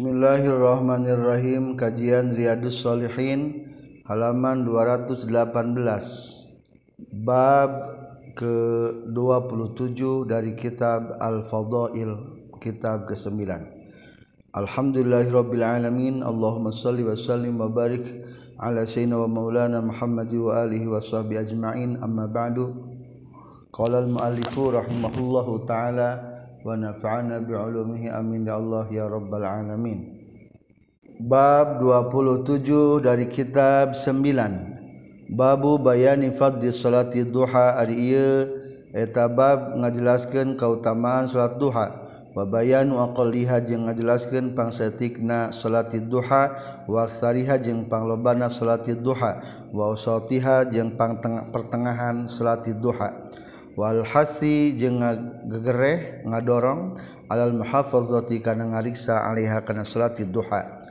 Bismillahirrahmanirrahim. Kajian Riyadus Solihin halaman 218 Bab ke-27 dari kitab Al-Fadail kitab ke-9 Alhamdulillahirabbil alamin. Allahumma shalli wa sallim wa barik ala sayyidina wa maulana Muhammad wa alihi wa sahbihi ajma'in. Amma ba'du. Qala al-muallifu rahimahullahu ta'ala wa nafa'ana bi ulumihi amin. Ya Allah ya rabbal alamin. Bab 27 dari kitab 9 babu bayani fadli salati duha. Ari ieu eta bab ngajelaskeun kautamaan salat duha. Wa bayanu aqalliha jeung ngajelaskeun pangsetikna salati duha. Wa aktsariha jeung panglobana salati duha. Wa usatiha jeung pertengahan salati duha. walhasi jeung gegereh ngadorong alal muhafazati kana ngariksa alaiha kana salati duha.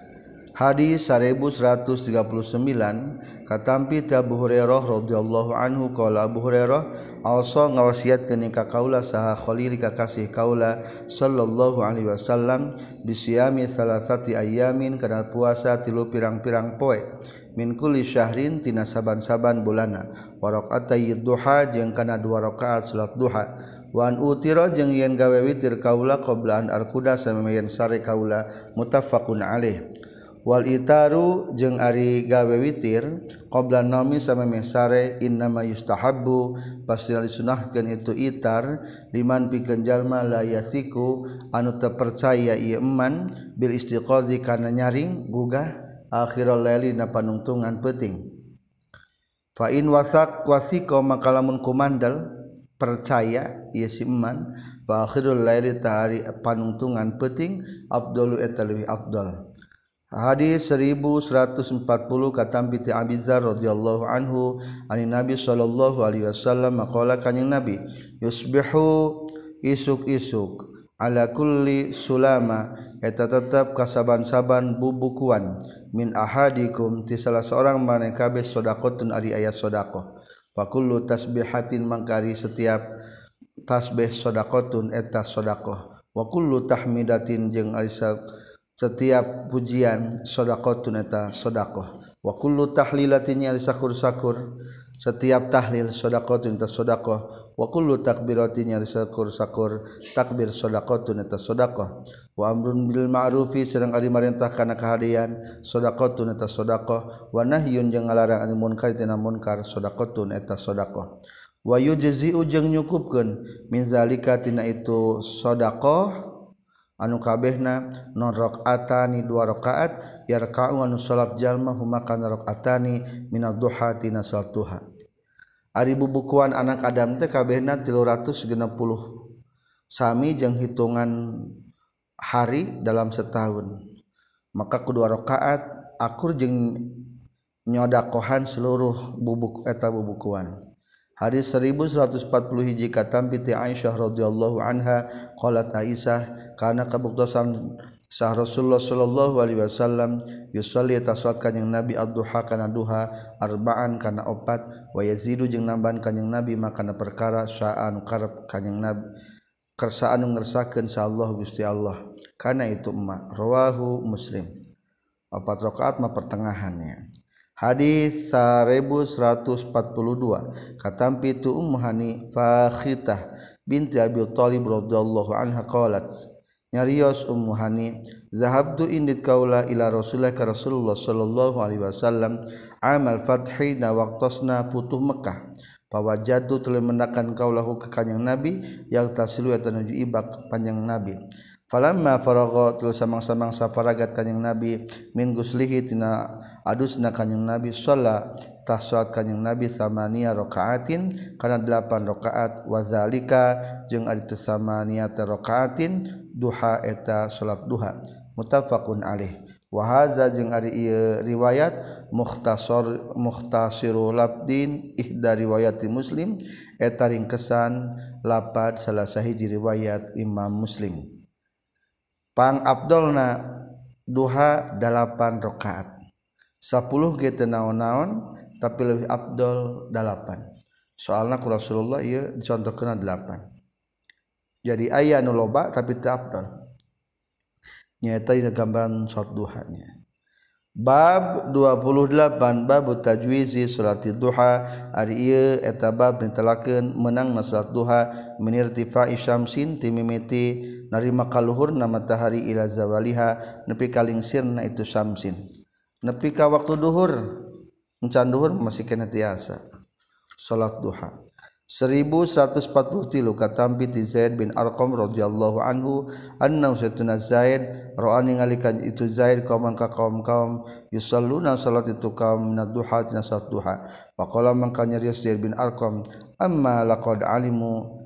Hadis 1139 katampi Abu Hurairah radhiyallahu anhu qala Abu Hurairah also ngawasiatkeun ka kaula saha khalil ka kasih kaula sallallahu alaihi wasallam bisiyami salasati ayamin kana puasa tilu pirang-pirang poe. min kulli syahrin tina saban-saban bulana. Warokatay duha jeung kana dua rakaat salat duha. Wan utiro jeung yen gawe witir kaula qoblaan arkuda samayan sare kaula muttafaqun alaih. Wal itaru jeung ari gawe witir qoblan nomi sama sare innama yustahabbu. Pasti disunahkeun itu itar liman pikeun jalma la yasiku. Anu teu percaya ieu eman bil istiqozi kana nyaring gugah akhirul laili na panungtungan penting fa in wasak wasiko maka lamun kumandal percaya ieu si iman fa akhirul laili tahari panungtungan penting afdalu eta leuwih afdal. Hadis 1140 katampi ti Abi Dzar radhiyallahu anhu ani Nabi sallallahu alaihi wasallam maqala kanjing Nabi yusbihu isuk-isuk. ala kulli sulama eta tetap kasaban-saban bubukuan. Min ahadikum ti salah seorang maneh kabeh sedaqatun ari ayat sedaqah wa kullu tasbihatin mangkari setiap tasbih sedaqatun eta sedaqah wa kullu tahmidatin jeung ari setiap pujian sedaqatun eta sedaqah wa kullu tahlilatin ari sakur-sakur. setiap tahlil sodaqotun tas sodaqoh wa kullu takbiratin yang sakur sakur takbir sodaqotun tas sodaqoh wa amrun bil ma'rufi sedang ari marintah kana kahadian sodaqotun tas sodaqoh wa nahyun jeung ngalarang anil munkar tina munkar sodaqotun eta sodaqoh wa yujzi'u jeung nyukupkeun min zalika tina itu sodaqoh anu kabehna non rakaatani dua rakaat yarka'u anu salat jalma huma kana rakaatani minad duha tina salat duha. Ari bubukuan anak Adam teh kabehna 360 sami jeung hitungan hari dalam setahun. Maka kedua rakaat akur jeung nyodakohan seluruh bubuk eta bubukuan. Hadis 1140 hiji katam piti Aisyah radhiyallahu anha qalat Aisyah kana kabuktosan sah Rasulullah Shallallahu Alaihi Wasallam yusolli taswat kanyang Nabi Abduha kana duha arbaan kana opat wayazidu jeung nambahan kanyang Nabi makana perkara saan karep kanyang Nabi kersaan ngersakeun sa Allah Gusti Allah. Kana itu emma rawahu Muslim. Opat rakaat mah pertengahannya. Hadis 1142 katampi tu ummu hani fakhitah binti Abi Thalib radhiyallahu anha qalat nyarios ummuhani zahabtu indit kaula ila rasulullah ka rasulullah sallallahu alaihi wasallam amal fathi na waqtasna putuh Mekah. Pawajadu telah mendakan kaulahu ke kanjang nabi yang tasilu eta nuju ibak panjang nabi. Falamma faragha terus samang-samang saparagat kanjang nabi min guslihi tina adusna kanjang nabi sholat tah salat kanjang nabi samania rakaatin kana delapan rakaat wazalika jeung ari teu samania rokaatin duha eta salat duha. Muttafaqun alaih. Wa hadza jeung ari ieu riwayat mukhtasar mukhtasiru labdin ihda riwayati muslim eta ringkesan lapad salah sahiji riwayat imam muslim. Pang abdolna duha dalapan rakaat. Sapuluh gitu naon-naon tapi lebih abdol dalapan. Soalnya ku Rasulullah iya contoh kena delapan jadi ayah nu loba tapi teu afdal nyaeta dina gambaran salat duhanya. Bab 28 bab tajwizi salat duha. Ari ieu eta bab nitelakeun menang salat duha. Minirtifa isyamsin ti timimiti narima kaluhurna matahari ila zawaliha. Nepi kalingsirna itu syamsin. Nepi ka waktu duhur encan duhur masih kena tiasa. Salat duha. 1140 tilu katampi ti Zaid bin Arqam radhiyallahu anhu. Anna usatuna Zaid ra'a ningalikan itu Zaid kaum ka kaum-kaum yusalluna salat itu kaum min duha tina salat duha. Faqala mangka nyarios Zaid bin Arqam amma laqad alimu.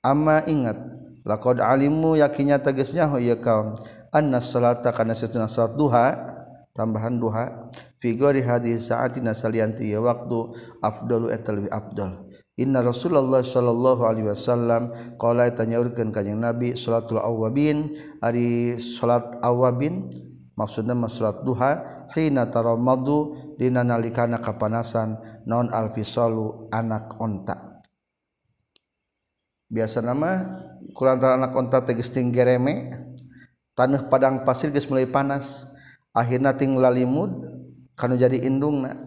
Amma ingat laqad alimu yakinnya tegasnya ya kaum anna salata kana satuna salat duha tambahan duha figori hadis saatina nasalianti ya waktu afdalu eta lebih afdal. Inna rasulullah sallallahu alaihi wasallam qala tanyaurkeun ka jeung nabi salatul awabin ari salat awabin maksudna mas salat duha hina taramadu dina nalikana kapanasan non alfisalu anak onta. Biasa nama kurang anak onta tegas gereme tanah padang pasir geus mulai panas. akhirnya tinggal limud kan jadi indung na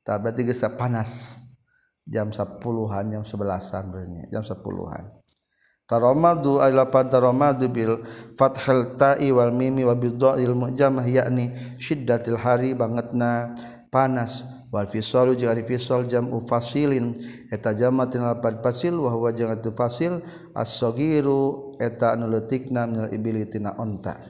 tak berarti gesa panas jam sepuluhan jam sebelasan berarti jam sepuluhan taramadu alapan taramadu bil fathil ta'i wal mimi wa bidha'il mujamah yakni syiddatil hari bangetna panas. Wal fisalu jeung ari fisal jam ufasilin eta jama tina fasil wa huwa jeung atu fasil as-sagiru eta anu leutikna minal ibili tina onta.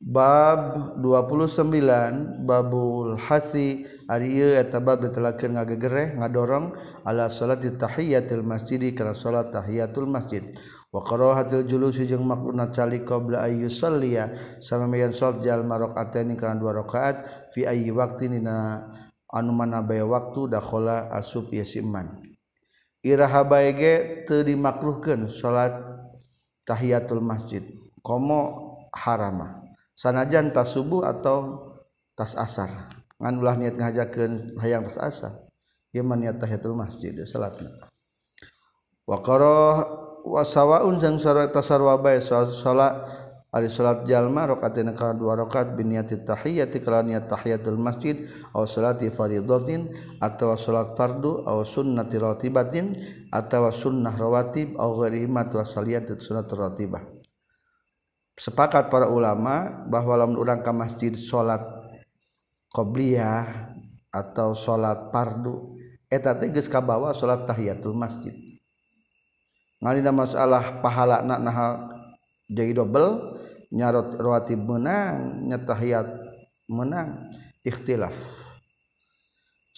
bab 29 babul hasi. Ari ieu eta bab ditelakeun ngagegereh ngadorong ala salat tahiyatul masjid kana salat tahiyatul masjid. Wa karahatul julus jeung makruna cali qabla ayyusalliya yusalliya. Samamean salat jal rakaatan kana dua rakaat fi ayyi waqtin dina anu mana bae waktu dakhala asub yasiman iraha bae ge teu dimakruhkeun salat tahiyatul masjid komo haramah sanajan tas subuh atau tas asar. Ngan ulah niat ngajakeun hayang tas asar. Ieu mah niat tahiyatul masjid salatna. Wa qarah wa sawaun jeung sarwa bae salat ari salat jalma rakaatina kana dua rakaat bi niati tahiyati kala niat tahiyatul masjid aw salati fardhatin atawa salat fardu aw sunnati ratibatin atawa sunnah rawatib aw ghairi ma tu saliyat ratibah sepakat para ulama bahwa lamun urang ka masjid salat qobliyah atau salat fardu eta teh geus kabawa salat tahiyatul masjid. Ngalina masalah pahala nak nah jadi double nyarot rawatib menang nyatahiyat menang ikhtilaf.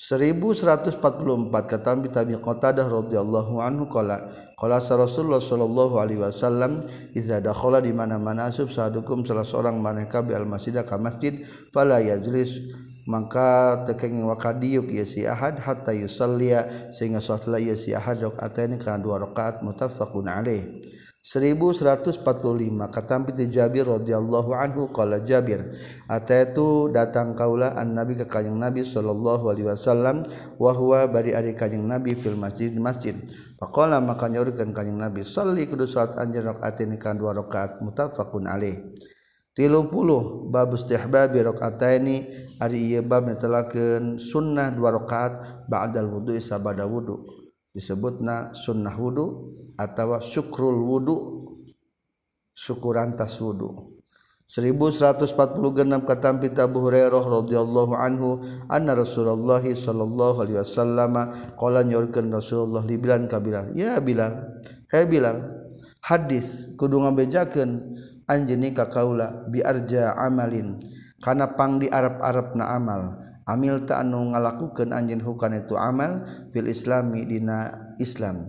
1144 kata Abi Tabi Qatadah radhiyallahu anhu qala qala Rasulullah sallallahu alaihi wasallam iza dakhala di mana-mana asub sahadukum salah seorang maneka bi al masjid ka masjid fala yajlis. Maka tekeng wakadiuk ya si ahad hatta yusallia sehingga salatlah ya si ahad rakaataini kana dua rakaat muttafaqun alaih. 1145 kata piti Jabir radhiyallahu anhu qala Jabir ataitu datang kaula an nabi ka kanjing nabi sallallahu alaihi wasallam wa huwa bari ari kanjing nabi fil masjid masjid. Faqala maka nyaurkeun kanjing nabi salli kudu salat anjeun rakaatin kan dua rakaat muttafaqun alaih. 30 bab istihbabi rakaataini ari ieu bab netelakeun sunnah dua rakaat ba'dal wudu sabada wudu. disebutna sunnah wudhu atau syukrul wudhu syukuran tas wudhu 1146 kata pita Abu Hurairah radhiyallahu anhu anna Rasulullah sallallahu alaihi wasallam qala nyorkeun Rasulullah li Bilal ka Bilal. Ya Bilal he Bilal hadis kudu ngabejakeun anjeun ka kaula bi arja amalin kana pang di arab-arabna amal. amil ta anu ngalakukeun anjeun hukana itu amal fil islami dina Islam.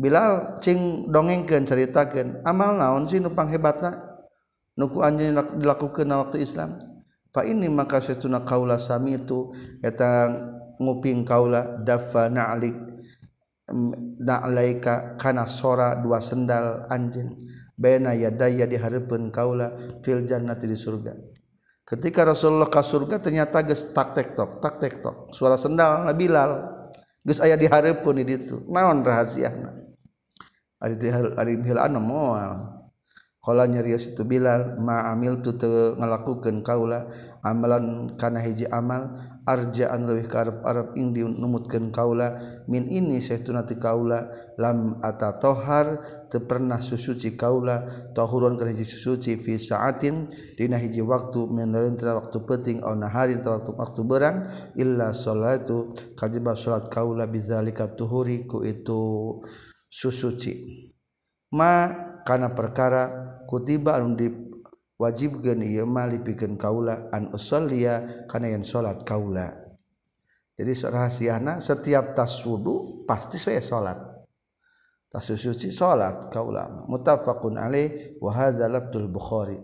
Bilal cing dongengkeun caritakeun amal naon sih nu panghebatna? Nuku anjeun dilakukeun na waktu Islam? Fa ini maka satuna qaula sami itu eta nguping kaula dafa na'lik na'laika kana sora dua sendal anjeun baina yadaya dihareupeun kaula fil jannati di surga. ketika Rasulullah ka surga ternyata geus tak tektok tak tektok. Suara sendal Bilal. Geus aya di hareupeun di ditu. Naon rahasiana ari di ari moal. Kala itu Bilal ma amil tu ngalakukeun kaula amalan kana hiji amal arjaan leuwih ka arep-arep ing numutkeun kaula min ini saytuna ti kaula lam atatohar teu pernah susuci kaula tahuron kana hiji susuci fi saatin dina hiji waktu min waktu penting au nahari ta waktu waktu berang illa salatu kajibah salat kaula bizalika tuhuri ku itu susuci. Ma kana perkara kutiba anu diwajibkeun ieu mah lipikeun kaula an usollia kana yen salat kaula. Jadi rahasiana setiap tas wudu pasti saya salat tas suci salat kaula muttafaqun alaih wa hadza labtul bukhari.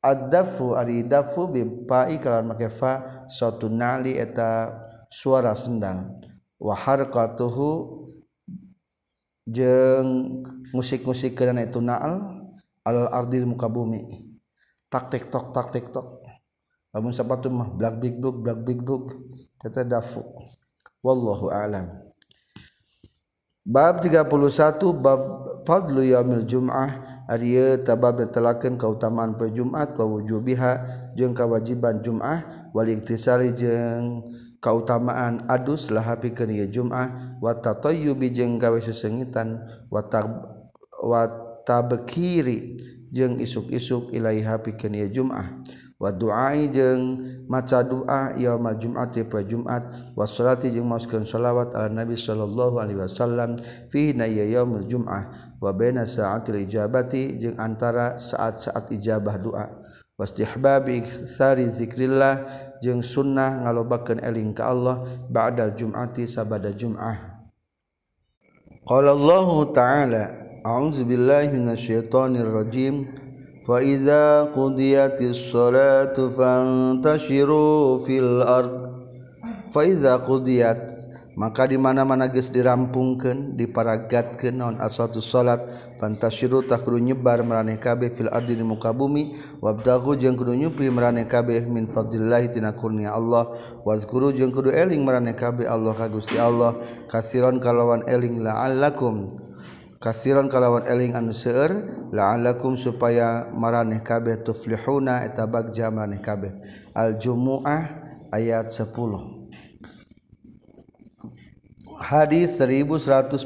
Ad-dafu ari dafu bi fa'i kalan make fa nali eta suara sendang. Wa harqatuhu jeng musik-musik karena itu naal alal ardil muka bumi. Tak tik tok tak tik tok lamun sepatu mah black big book black big book tete dafu. Wallahu alam. Bab 31 bab fadlu yaumil jum'ah. Ari tabab telakeun kautamaan poe Jumat wa wujubiha jeung kawajiban Jumat wal iktisari jeung kautamaan adus laha pikeun ieu Jumat wa tatayyubi jeung gawe susengitan wa wa tabkiri jeung isuk-isuk ilaiha pikeun ieu Jumat wa duai jeung maca doa yaumal jum'ati poe Jumat wa salati jeung maoskeun selawat ala Nabi sallallahu alaihi wasallam fi na yaumul jum'ah wa baina sa'atil ijabati jeung antara saat-saat ijabah doa wastihbabi iktsari zikrillah jeung sunnah ngalobakeun eling ka Allah ba'dal jum'ati sabada jum'ah. Qala Allah ta'ala a'udzu billahi minasyaitonir rajim. Fa idza qudiyatis salatu fantashiru fil ard. Fa idza maka di mana-mana geus dirampungkeun diparagatkeun naon asatu salat pantasyiru tak kudu nyebar maraneh kabeh fil ardi di muka bumi wabtahu jeung kudu nyupri maraneh kabeh min fadlillah tina kurnia Allah wazkuru jeung kudu eling maraneh kabeh Allah ka Gusti Allah kasiron kalawan eling la'allakum kasiran kalawan eling anu seueur la'allakum supaya maraneh kabeh tuflihuna eta bagja maraneh kabeh. Al jumuah ayat 10 hadis 1147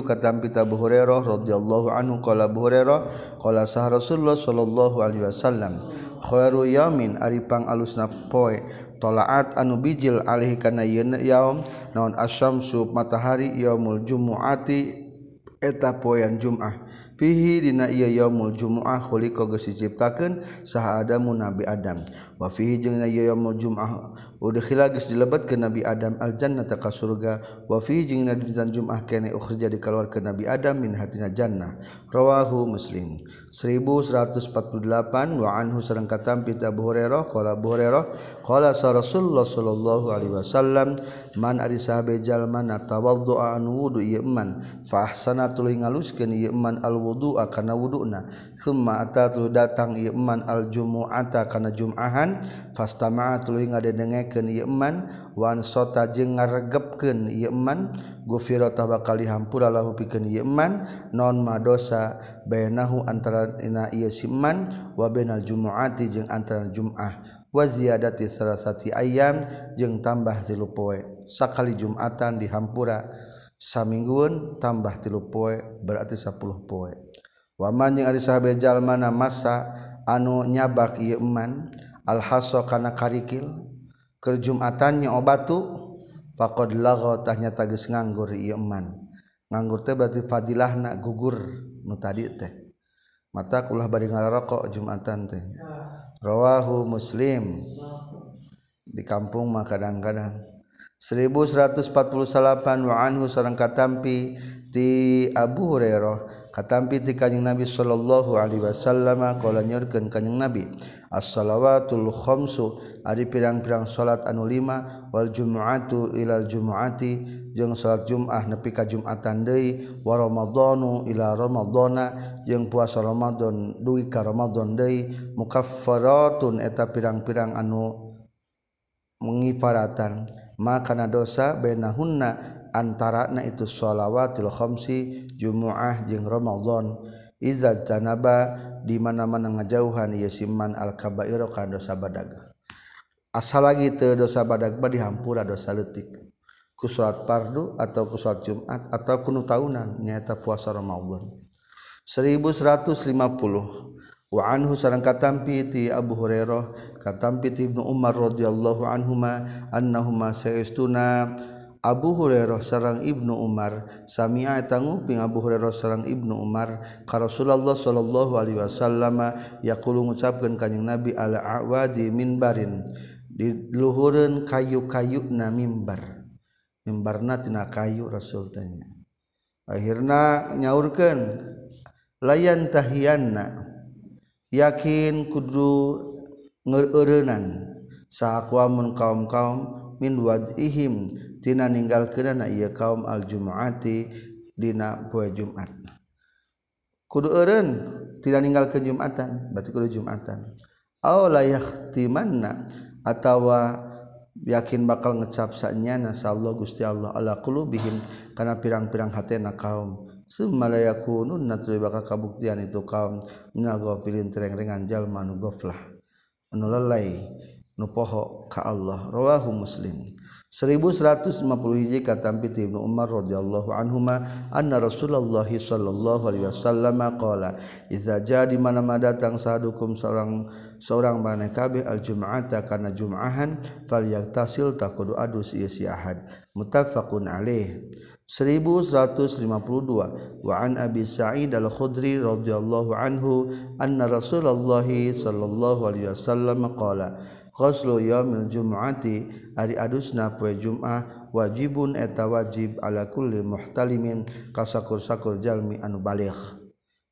katampi Abu Hurairah radhiyallahu anhu qala Abu Hurairah qala sah Rasulullah sallallahu alaihi wasallam khairu yamin ari pang alusna poe talaat anu bijil alih kana yeuna yaum naon asyamsu matahari yaumul jumuati eta poean Jumat ah. fihi dina ieu yaumul jumuah khuliqa geus diciptakeun saha adamu nabi adam. Wa fihi jeung na ieu yaumul jumuah udkhila geus dilebetkeun nabi adam al jannata ka surga. Wa fihi jeung na dina jumuah kene ukhrija dikeluarkeun nabi adam min hatina jannah. Rawahu muslim. 1148 waanhu sareng katampi Abu Hurairah qala Abu Hurairah qala Rasulullah sallallahu alaihi wasallam man ari sahabe jalma tawaddu'a an wudu ieu man fa ahsana tuluy ngaluskeun ieu man al wudu'a kana wuduna thumma atatu datang ieu man al jumu'ata kana jum'ahan fastama'a tuluy ngadedengekeun ieu man wan sota jeung ngaregepkeun ieu man gufira tabakali hampura lahu pikeun ieu man non madosa bainahu antara antaraina ieu siman wa bainal jumuati jeung antara jumah wa ziyadati sarasati ayam jeung tambah tilu poe. Sakali Jumatan di hampura tambah tilu poe berarti 10 poe. Waman yang ari sahabat jalmana masa anu nyabak ieu alhaso kana karikil kerjumatannya obatu faqad lagha tahnya tagis nganggur ieu nganggur teh berarti fadilahna gugur nu tadi teh. mata kulah bari ngarokok Jumatan teh. Rawahu muslim. Di kampung mah kadang-kadang. 1148 wa anhu sareng katampi. ti Abu Hurairah katampi ti kanjing Nabi sallallahu alaihi wasallam qala nyurkeun kanjing Nabi as-salawatul khamsu ari pirang-pirang salat anu lima wal jumu'atu ilal jumu'ati jeung salat Jumat nepi ka Jumatan deui wa ramadhanu ila ramadhana jeung puasa Ramadan duwi ka Ramadan deui mukaffaratun eta pirang-pirang anu mengiparatan maka dosa benahunna antara na itu shalawattilkhosi jumuah jeung Romadhon Iza Canaba di mana-mana ngajauhan Yesiman al-kabairo kan dosa badaga asal lagi itu dosa badagba dihampura dosa letik ku salat pardu atau ku salat Jumat atau kuno tahunan nyata puasa Ramadan. 1150 wa anhu sareng katampi ti Abu Hurairah katampi ti Ibnu Umar radhiyallahu anhuma annahuma saestuna Abu Hurairah sarang Ibnu Umar sami'a tanguping Abu Hurairah sarang Ibnu Umar ka Rasulullah sallallahu alaihi wasallam yaqulu ngucapkeun kanjing Nabi ala awadi minbarin di luhureun kayu-kayu na mimbar mimbarna tina kayu Rasul tanya akhirna nyaurkeun layan tahiyanna yakin kudu ngeureunan sahakuamun kaum-kaum min wadihim tina ninggalkeunana ieu kaum aljumaati dina poe Jumat. Kudu eureun tidak ninggalkeun Jumatan berarti kudu Jumatan. Aw la yahtimanna atawa yakin bakal ngecap sanyana sallallahu Gusti Allah ala qulubihim kana pirang-pirang hatena kaum. Summa la yakununna tuluy bakal kabuktian itu kaum. Minal ghafilin tereng-rengan jalma nu ghaflah. Anu lalai. Nu poho ka Allah. Rawahu muslim. 1150 hiji katampi Ibnu Umar radhiyallahu anhuma anna Rasulullah sallallahu alaihi wasallam qala idza jadi mana-mana datang sadukum seorang seorang maneh kabeh al jum'ata kana jum'ahan falyaktasil takudu adus ieu si ahad muttafaqun alaih. 1152 wa an Abi Sa'id Al-Khudri radhiyallahu anhu anna Rasulullah sallallahu alaihi wasallam qala qoslu yaumil jumu'ati ari adusna poe Jumat wajibun eta wajib ala kulli muhtalimin kasakur-sakur jalmi anu baligh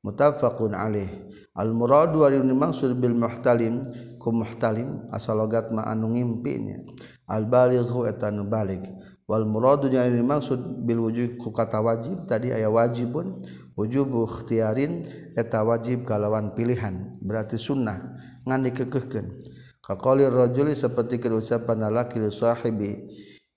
muttafaqun alaih. Al muradu wa maksud bil muhtalim ku muhtalim asal logat ma anu ngimpinya. Al balighu eta anu baligh. wal muradu yang dimaksud bil wujud ku kata wajib tadi aya wajibun wujubu ikhtiarin eta wajib kalawan pilihan berarti sunnah ngan dikekehkeun. Kaqali rajuli seperti ucapan laki li sahibi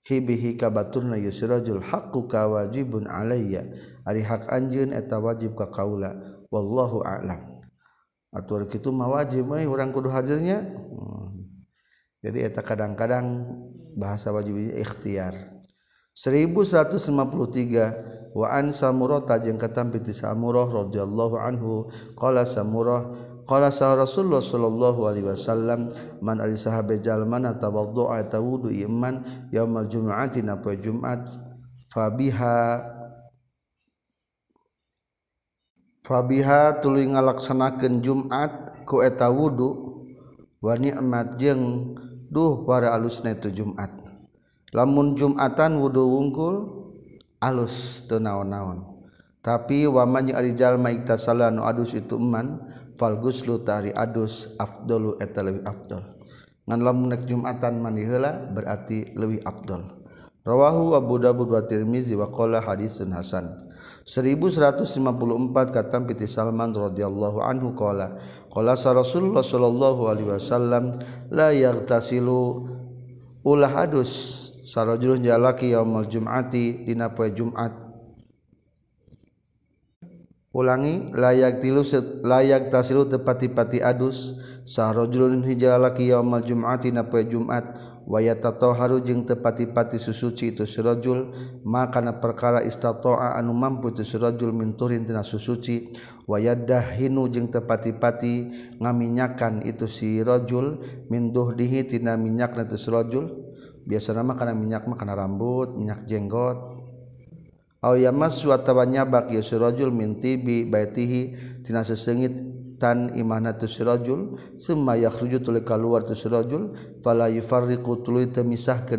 hibihi ka baturna yusrajul haqqu ka wajibun alayya. Ari hak anjeun eta wajib ka kaula. Wallahu a'lam. Atur kitu mah wajib euy urang kudu hadirnya. Hmm. jadi eta kadang-kadang bahasa wajib ikhtiar. 1153 wa an samurah tajeng katampi ti samurah radhiyallahu anhu qala samurah Qala sa Rasulullah sallallahu alaihi wasallam man ari sahabe jalmana tawaddu'a tawudu iman yaumal jumu'ati na poe Jumat fabiha fabiha tuluy ngalaksanakeun Jumat ku eta wudu wa ni'mat jeung duh para alusna itu Jumat. Lamun Jumatan wudu wungkul alus teu naon-naon. Tapi waman ari jalma iktasala nu adus itu eman fal guslu tari adus afdalu eta leuwih afdal ngan lamun nek jumatan mandi heula berarti leuwih afdal rawahu Abu Dawud wa Tirmizi wa qala hadisun hasan. 1154 kata piti Salman radhiyallahu anhu qala qala Rasulullah sallallahu alaihi wasallam la yaghtasilu ulah adus. Sarajulun jalaki yaumul jum'ati dina poe Jumat ulangi layak tilu layak tasilu tepati-pati adus sarojulun hijalalaki yaumal jum'ati na poe Jumat wayatatoharu jeung tepati-pati susuci itu sirajul maka na perkara istata'a anu mampu itu sirajul minturin tina susuci wayadahinu jeung tepati-pati ngaminyakan itu sirajul min duhdihi tina minyakna itu sirajul biasa nama kana minyak mah kana rambut minyak jenggot. suatawanyabak Yusrojul mintibi baitihi tina sesengit tan imana tu sirajul summa yakhruju tuluy tu sirajul fala yufarriqu tuluy teu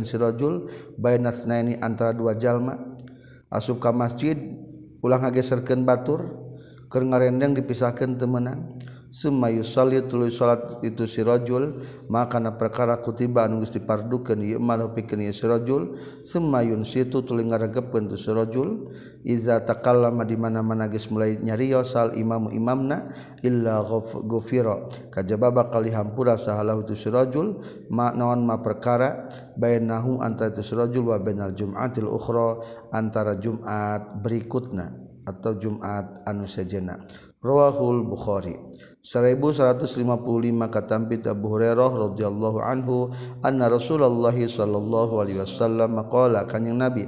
sirajul bainatsnaini antara dua jalma. Asup ka masjid ulah ngageserkeun batur keur ngarendeng dipisahkeun teu meunang Summa yusalli tuluy salat itu si rajul maka na perkara kutiba anu geus dipardukeun ieu mah pikeun ieu si rajul situ tuluy ngaregepkeun tu si rajul iza takallama di mana-mana geus mulai nyarios sal imam imamna illa ghufira kajaba bakal hampura sahalahu tu si rajul ma naon ma perkara bainahu antara tu si rajul wa bainal jum'atil ukhra antara jumat berikutna atau jumat anu sejena. Rawahul bukhari. 1155 katampi Abu Hurairah radhiyallahu anhu anna Rasulullah sallallahu alaihi wasallam maqala kanjing Nabi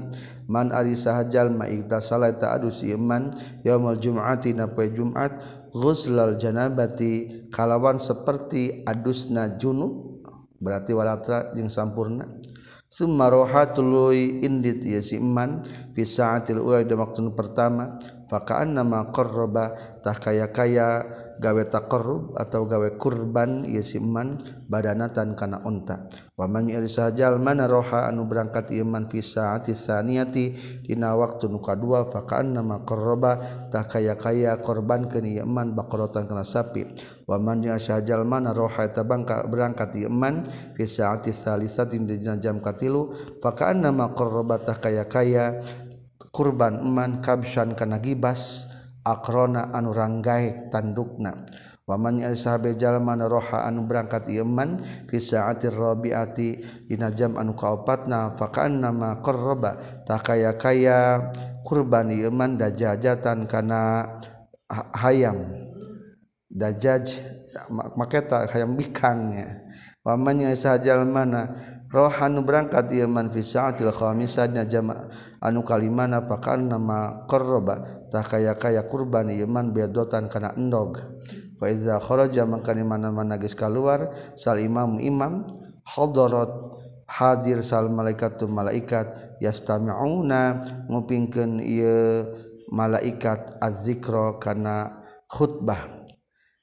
man ari sahajal ma iktasala ta'adu si iman yaumul jum'ati na poe Jumat ghuslal janabati kalawan seperti adusna junub. Berarti walata yang sampurna. Summa rohatului indit ya si iman fi saatil ula di waktu pertama fakaan nama korroba kaya kaya gawe takorrub atau gawe kurban ia badanatan kana unta. Waman irsajal mana roha anu berangkat iman fi saati saniyati dina waktu nuka dua fakaan nama korroba tah kaya kaya korban kini iman bakorotan kana sapi. Waman irsajal mana roha eta bangka berangkat iman fi saati salisatin dina jam katilu fakaan nama korroba kaya kaya kurban eman kabsyan kana gibas akrona anu ranggaek tandukna. Waman jalma roha anu berangkat Iman pisaatir rabiati dina jam anu kaopatna fakanna nama qarraba tak kaya kaya kurban Iman dajajatan kana hayam. Dajaj maketa hayam bikangnya. Waman yang mana rohanu berangkat Iman visaatilkhamisanya jama anu kalimana pakan nama korrobatah kaya kaya kurban Iman bedotan kana endog. Faizakhoroja maka di mana-mana geus kaluar sal imam imam hadarat hadir sal malaikat tu malaikat yastami'una ngupingkeun ieu malaikat azzikra kana khutbah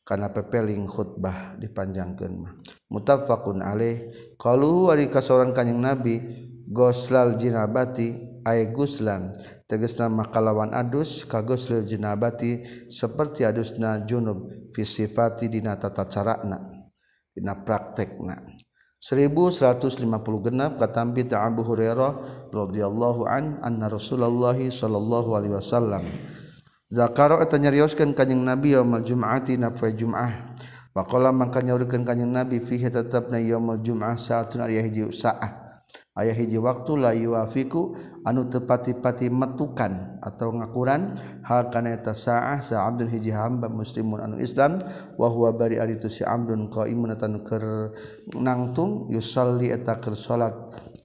kana pepeling khutbah dipanjangkeun mah. mutafaqun alaih. Qalu ari kasoran kanjing nabi goslal jinabati ay guslan. Tegasna makalawan adus ka goslil jinabati seperti adusna junub fi sifati dina tata carana dina praktekna. 1150 genap katampi ta Abu Hurairah radhiyallahu an anna Rasulullah sallallahu alaihi wasallam. Zakaro eta nyarioskeun kanjing Nabi yaumul Jum'ati na poe Jum'ah. Pakola maka nyaurikeun kanjing Nabi fihi tetapna yaumul Jum'ah saatun aya hiji saah. Aya hiji waktu la yuafiku anu tepati-pati metukan atau ngakuran hal kana eta saah sa abdul hiji hamba muslimun anu Islam wa huwa bari ari tu si amdun qaimun atan keur nangtung yusalli eta keur salat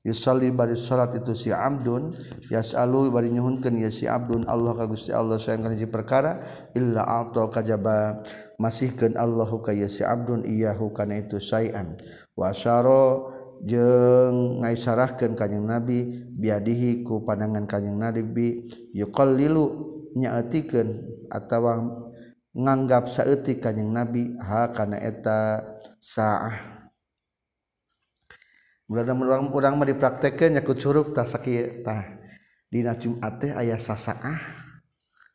yusalli bari salat itu si abdun yasalu bari nyuhunkeun ya si abdun Allah ka Gusti Allah sayang hiji perkara illa a'ta kajaba masihkan Allahu kay si Abdun iyahu kana itu sayan. Wasyaro jeng ngaisarahkan kanyang nabi biadihi ku pandangan kanyang nabi yukol lilu nyaetikan atau nganggap saeutik kanyang nabi ha kana eta saah. Mudah-mudahan orang mah dipraktekeun nyakucurup tah sakieu tah. Dina Jumat teh aya sasaah.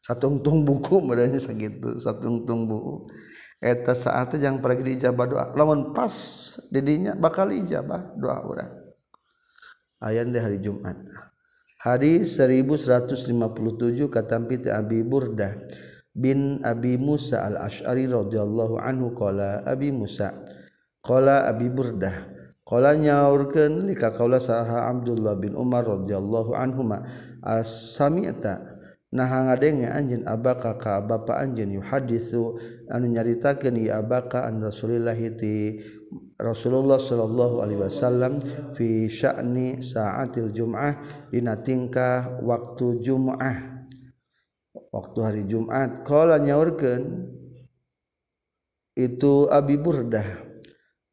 satungtung buku merenya segitu satungtung buku eta saatnya yang pergi diijabah doa. Lamun pas didinya bakal ijabah doa orang ayat di hari Jumat. Hadis 1157 katampi ti Abi Burdah bin Abi Musa al-Ash'ari radhiyallahu anhu qala Abi Musa qala Abi Burdah Kala nyaurkeun lika kaula saha Abdullah bin Umar radhiyallahu anhuma as-sami'ta nah ngadenge anjeun abaka ka bapa anjeun yuhaditsu anu nyaritakeun ieu abaka an Rasulillah ti Rasulullah sallallahu alaihi wasallam fi sya'ni saatil jum'ah dina tingkah waktu Jumat waktu hari Jumat qala nyaurkeun itu Abi Burdah.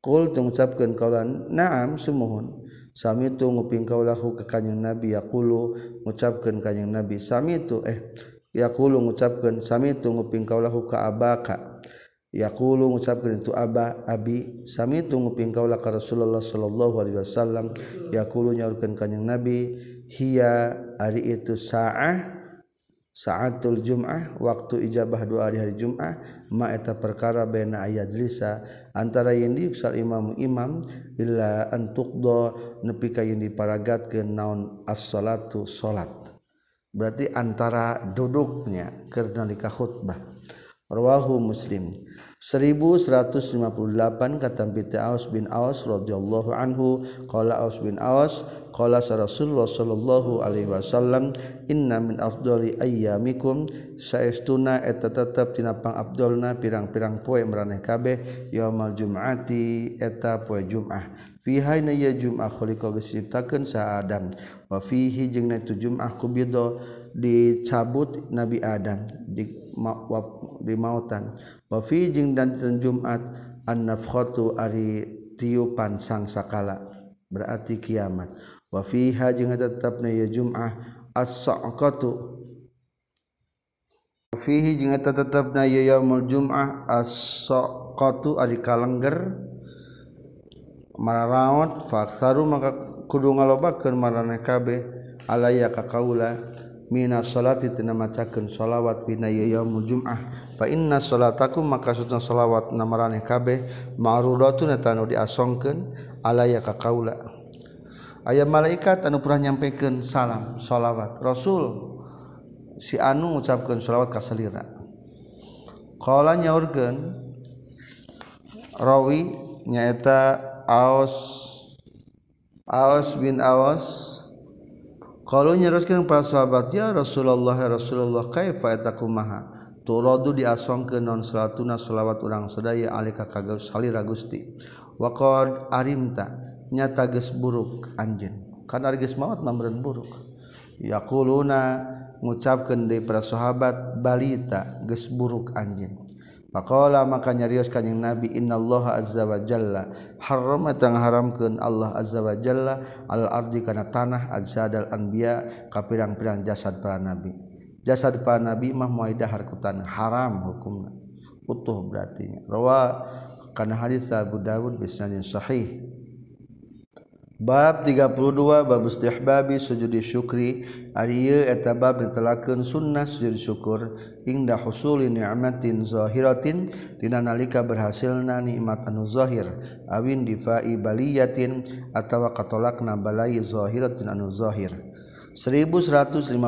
Qul ngucapkeun kaulan na'am sumuhun Sami itu nguping kaulahu ke kanyang Nabi yakulu ngucapkeun kanyang Nabi. Sami itu eh yakulu ngucapkeun sami itu nguping kaulahu ke abaka. Yakulu ngucapkeun itu aba abi. Sami itu nguping kaulah ke Rasulullah sallallahu alaihi wasallam. Yakulu nyaurkeun kanyang Nabi hiya ari itu sa'ah saatul Jum'ah waktu ijabah dua hari hari Jum'ah maeta perkara bena ayajlisa antara yang diuksal imam imam illa antukdo nepi ka yang diparagat ke naon as-salatu salat. Berarti antara duduknya karena nikah khutbah. Rawahu muslim. 1158 kata Aus bin Aus radhiyallahu anhu qala Aus bin Aus qala Rasulullah sallallahu alaihi wasallam inna min afdali ayyamikum. Saestuna eta tetep tina pang afdalna pirang-pirang poe maraneh kabeh yaumul jum'ati eta poe Jumat fiha ya Jumat khuliqa gesiptakeun sa Adam. Wa fihi jeung na itu Jumat kubido dicabut Nabi Adam. Di di mautan. Wa fi jeung dan Jumat an-nafkhatu ari tiupan sang sakala berarti kiamat. Wa fiha jeung tetapna ya Jumat as-saqatu. Fihi jeung eta tetepna ieu yaumul jum'ah as-saqatu ari kalengger. Mararaot faksaru maka kudu ngalobakeun marane kabeh alaya ka kaula. Mina salati tina macakeun shalawat wina yaumul jum'ah. Fa inna salatakum maka shalawat namaraneh kabeh. Ma'rudatun tanu diasongkeun alaya ka kaula. Aya malaikat anu pernah nyampekeun salam shalawat rasul si anu ngucapkeun shalawat ka salira qala nyaurkeun rawi nyaeta Aus Aus bin Aus kalau nyeruskan para sahabat ya Rasulullah ya Rasulullah kaifa kumaha turadu diasong ke non salatuna salawat urang sedaya alika kagaus salira Gusti waqad arimta. Nyata geus buruk anjeun. Kan ari geus maot mamren buruk. Yaquluna ngucapkeun deui para sahabat balita geus buruk anjeun. Pakola maka nyarios kanjing Nabi innallaha azza wa jalla harrama tang haramkeun Allah azza wa jalla al ardi kana tanah azadal anbiya ka pirang-pirang jasad para nabi. Jasad para nabi mah moal dahar ku tanah haram hukumna. Utuh berarti. Rawa kana hadis Abu Dawud bisanadin sahih. Bab 32 bab istihbabi sujudi syukri. Ari eta bab ditelakeun sunnah sujud syukur. Indah husuli ni'matin zahiratin. Dina nalika berhasilna nikmat anu zahir. Awin difai baliyatin atawa katolakna balai zahiratin anu zahir. 1158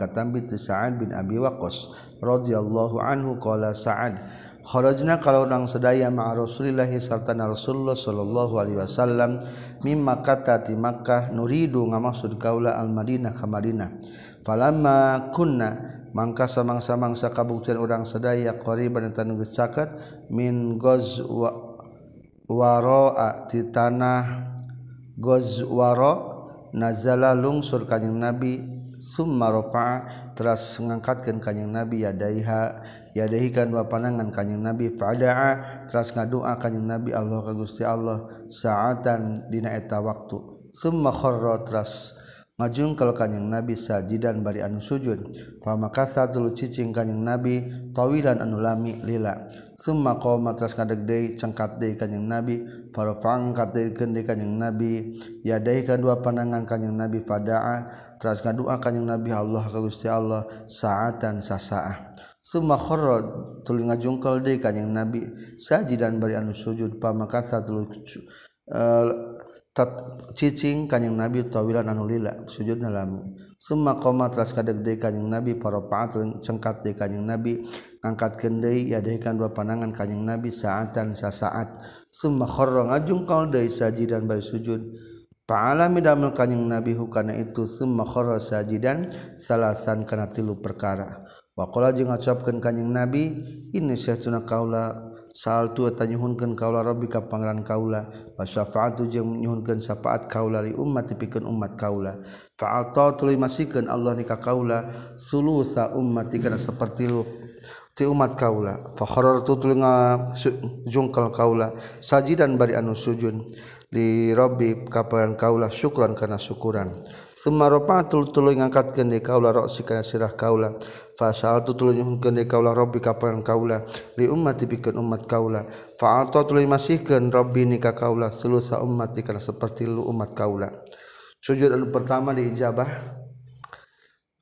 katambi ti Sa'ad bin Abi Waqqas radhiyallahu anhu qala Sa'ad kharajna kalau orang sedaya ma'a Rasulillahi sarta Rasulullah sallallahu alaihi wasallam mimma katati Makkah nuridu ngamaksud kaula al-Madinah ka Madinah. Falamma kunna mangka samangsa-mangsa kabuktian urang sadaya qariban tan geus caket min goz wa waraa ti tanah goz waro nazala lungsur kanjing Nabi summa rafa'a teras ngangkatkeun kanjing nabi yadaiha yadahikan dua panangan kanjing nabi fadaa teras ngadoa kanjing nabi Allah ka Gusti Allah saatan dina eta waktu. Summa kharra teras ngajung kalau nabi sajidan bari anu sujud pamakasa tulu cicing kanyang nabi tawilan anu lami lila. Summa qoma matras ngadeg deui cengkat deui kanyang nabi farfang katil deui kanyang nabi. Yadai dua panangan kanyang nabi fadaa teras kadua kanyang nabi Allah ka Gusti Allah saatan sasaah. Summa kharra tuluy ngajungkel deui day nabi sajidan bari anu sujud pamakasa tuluy uh, tat cicing kanjing nabi tawilan anu lila sujud nalami. Summa qoma teras kadeg deui kanjing nabi parapaat cengkat deui kanjing nabi angkatkeun deui yadehkan dua panangan kanjing nabi saatan sasaat. Summa kharra ngajungkal deui sajidan bari sujud. Pa'alami damel kanyang nabi hukana itu summa kharra sajidan salasan kana tilu perkara. Wakola jeung ngucapkeun kanjing Nabi, "Inni syaituna kaula sal tueta tanyuhunkeun kaula Rabbi ka pangeran kaula. Wasyafaat jeung nyuhunkeun syafaat kaula li umat tipikeun umat kaula. Fa'ata tuluy masikeun Allah nikah kaula. Sulusa ummati kana sapertilu ti umat kaula. Fa kharartu tuluy jungkal kaula. Sajidan bari anu sujud li rabbi ka pangeran kaula syukran kana syukuran. Sumaropatul tuluy ngangkat kende kaula roksi kana sirah kaula. Fasal tu tuluy nyuhun gende kaula robi kapan kaula li ummati bikin umat kaula. Fa'ata tuluy masihkan robi nikah kaula selusa ummati kana seperti lu umat kaula. Sujud anu pertama di ijabah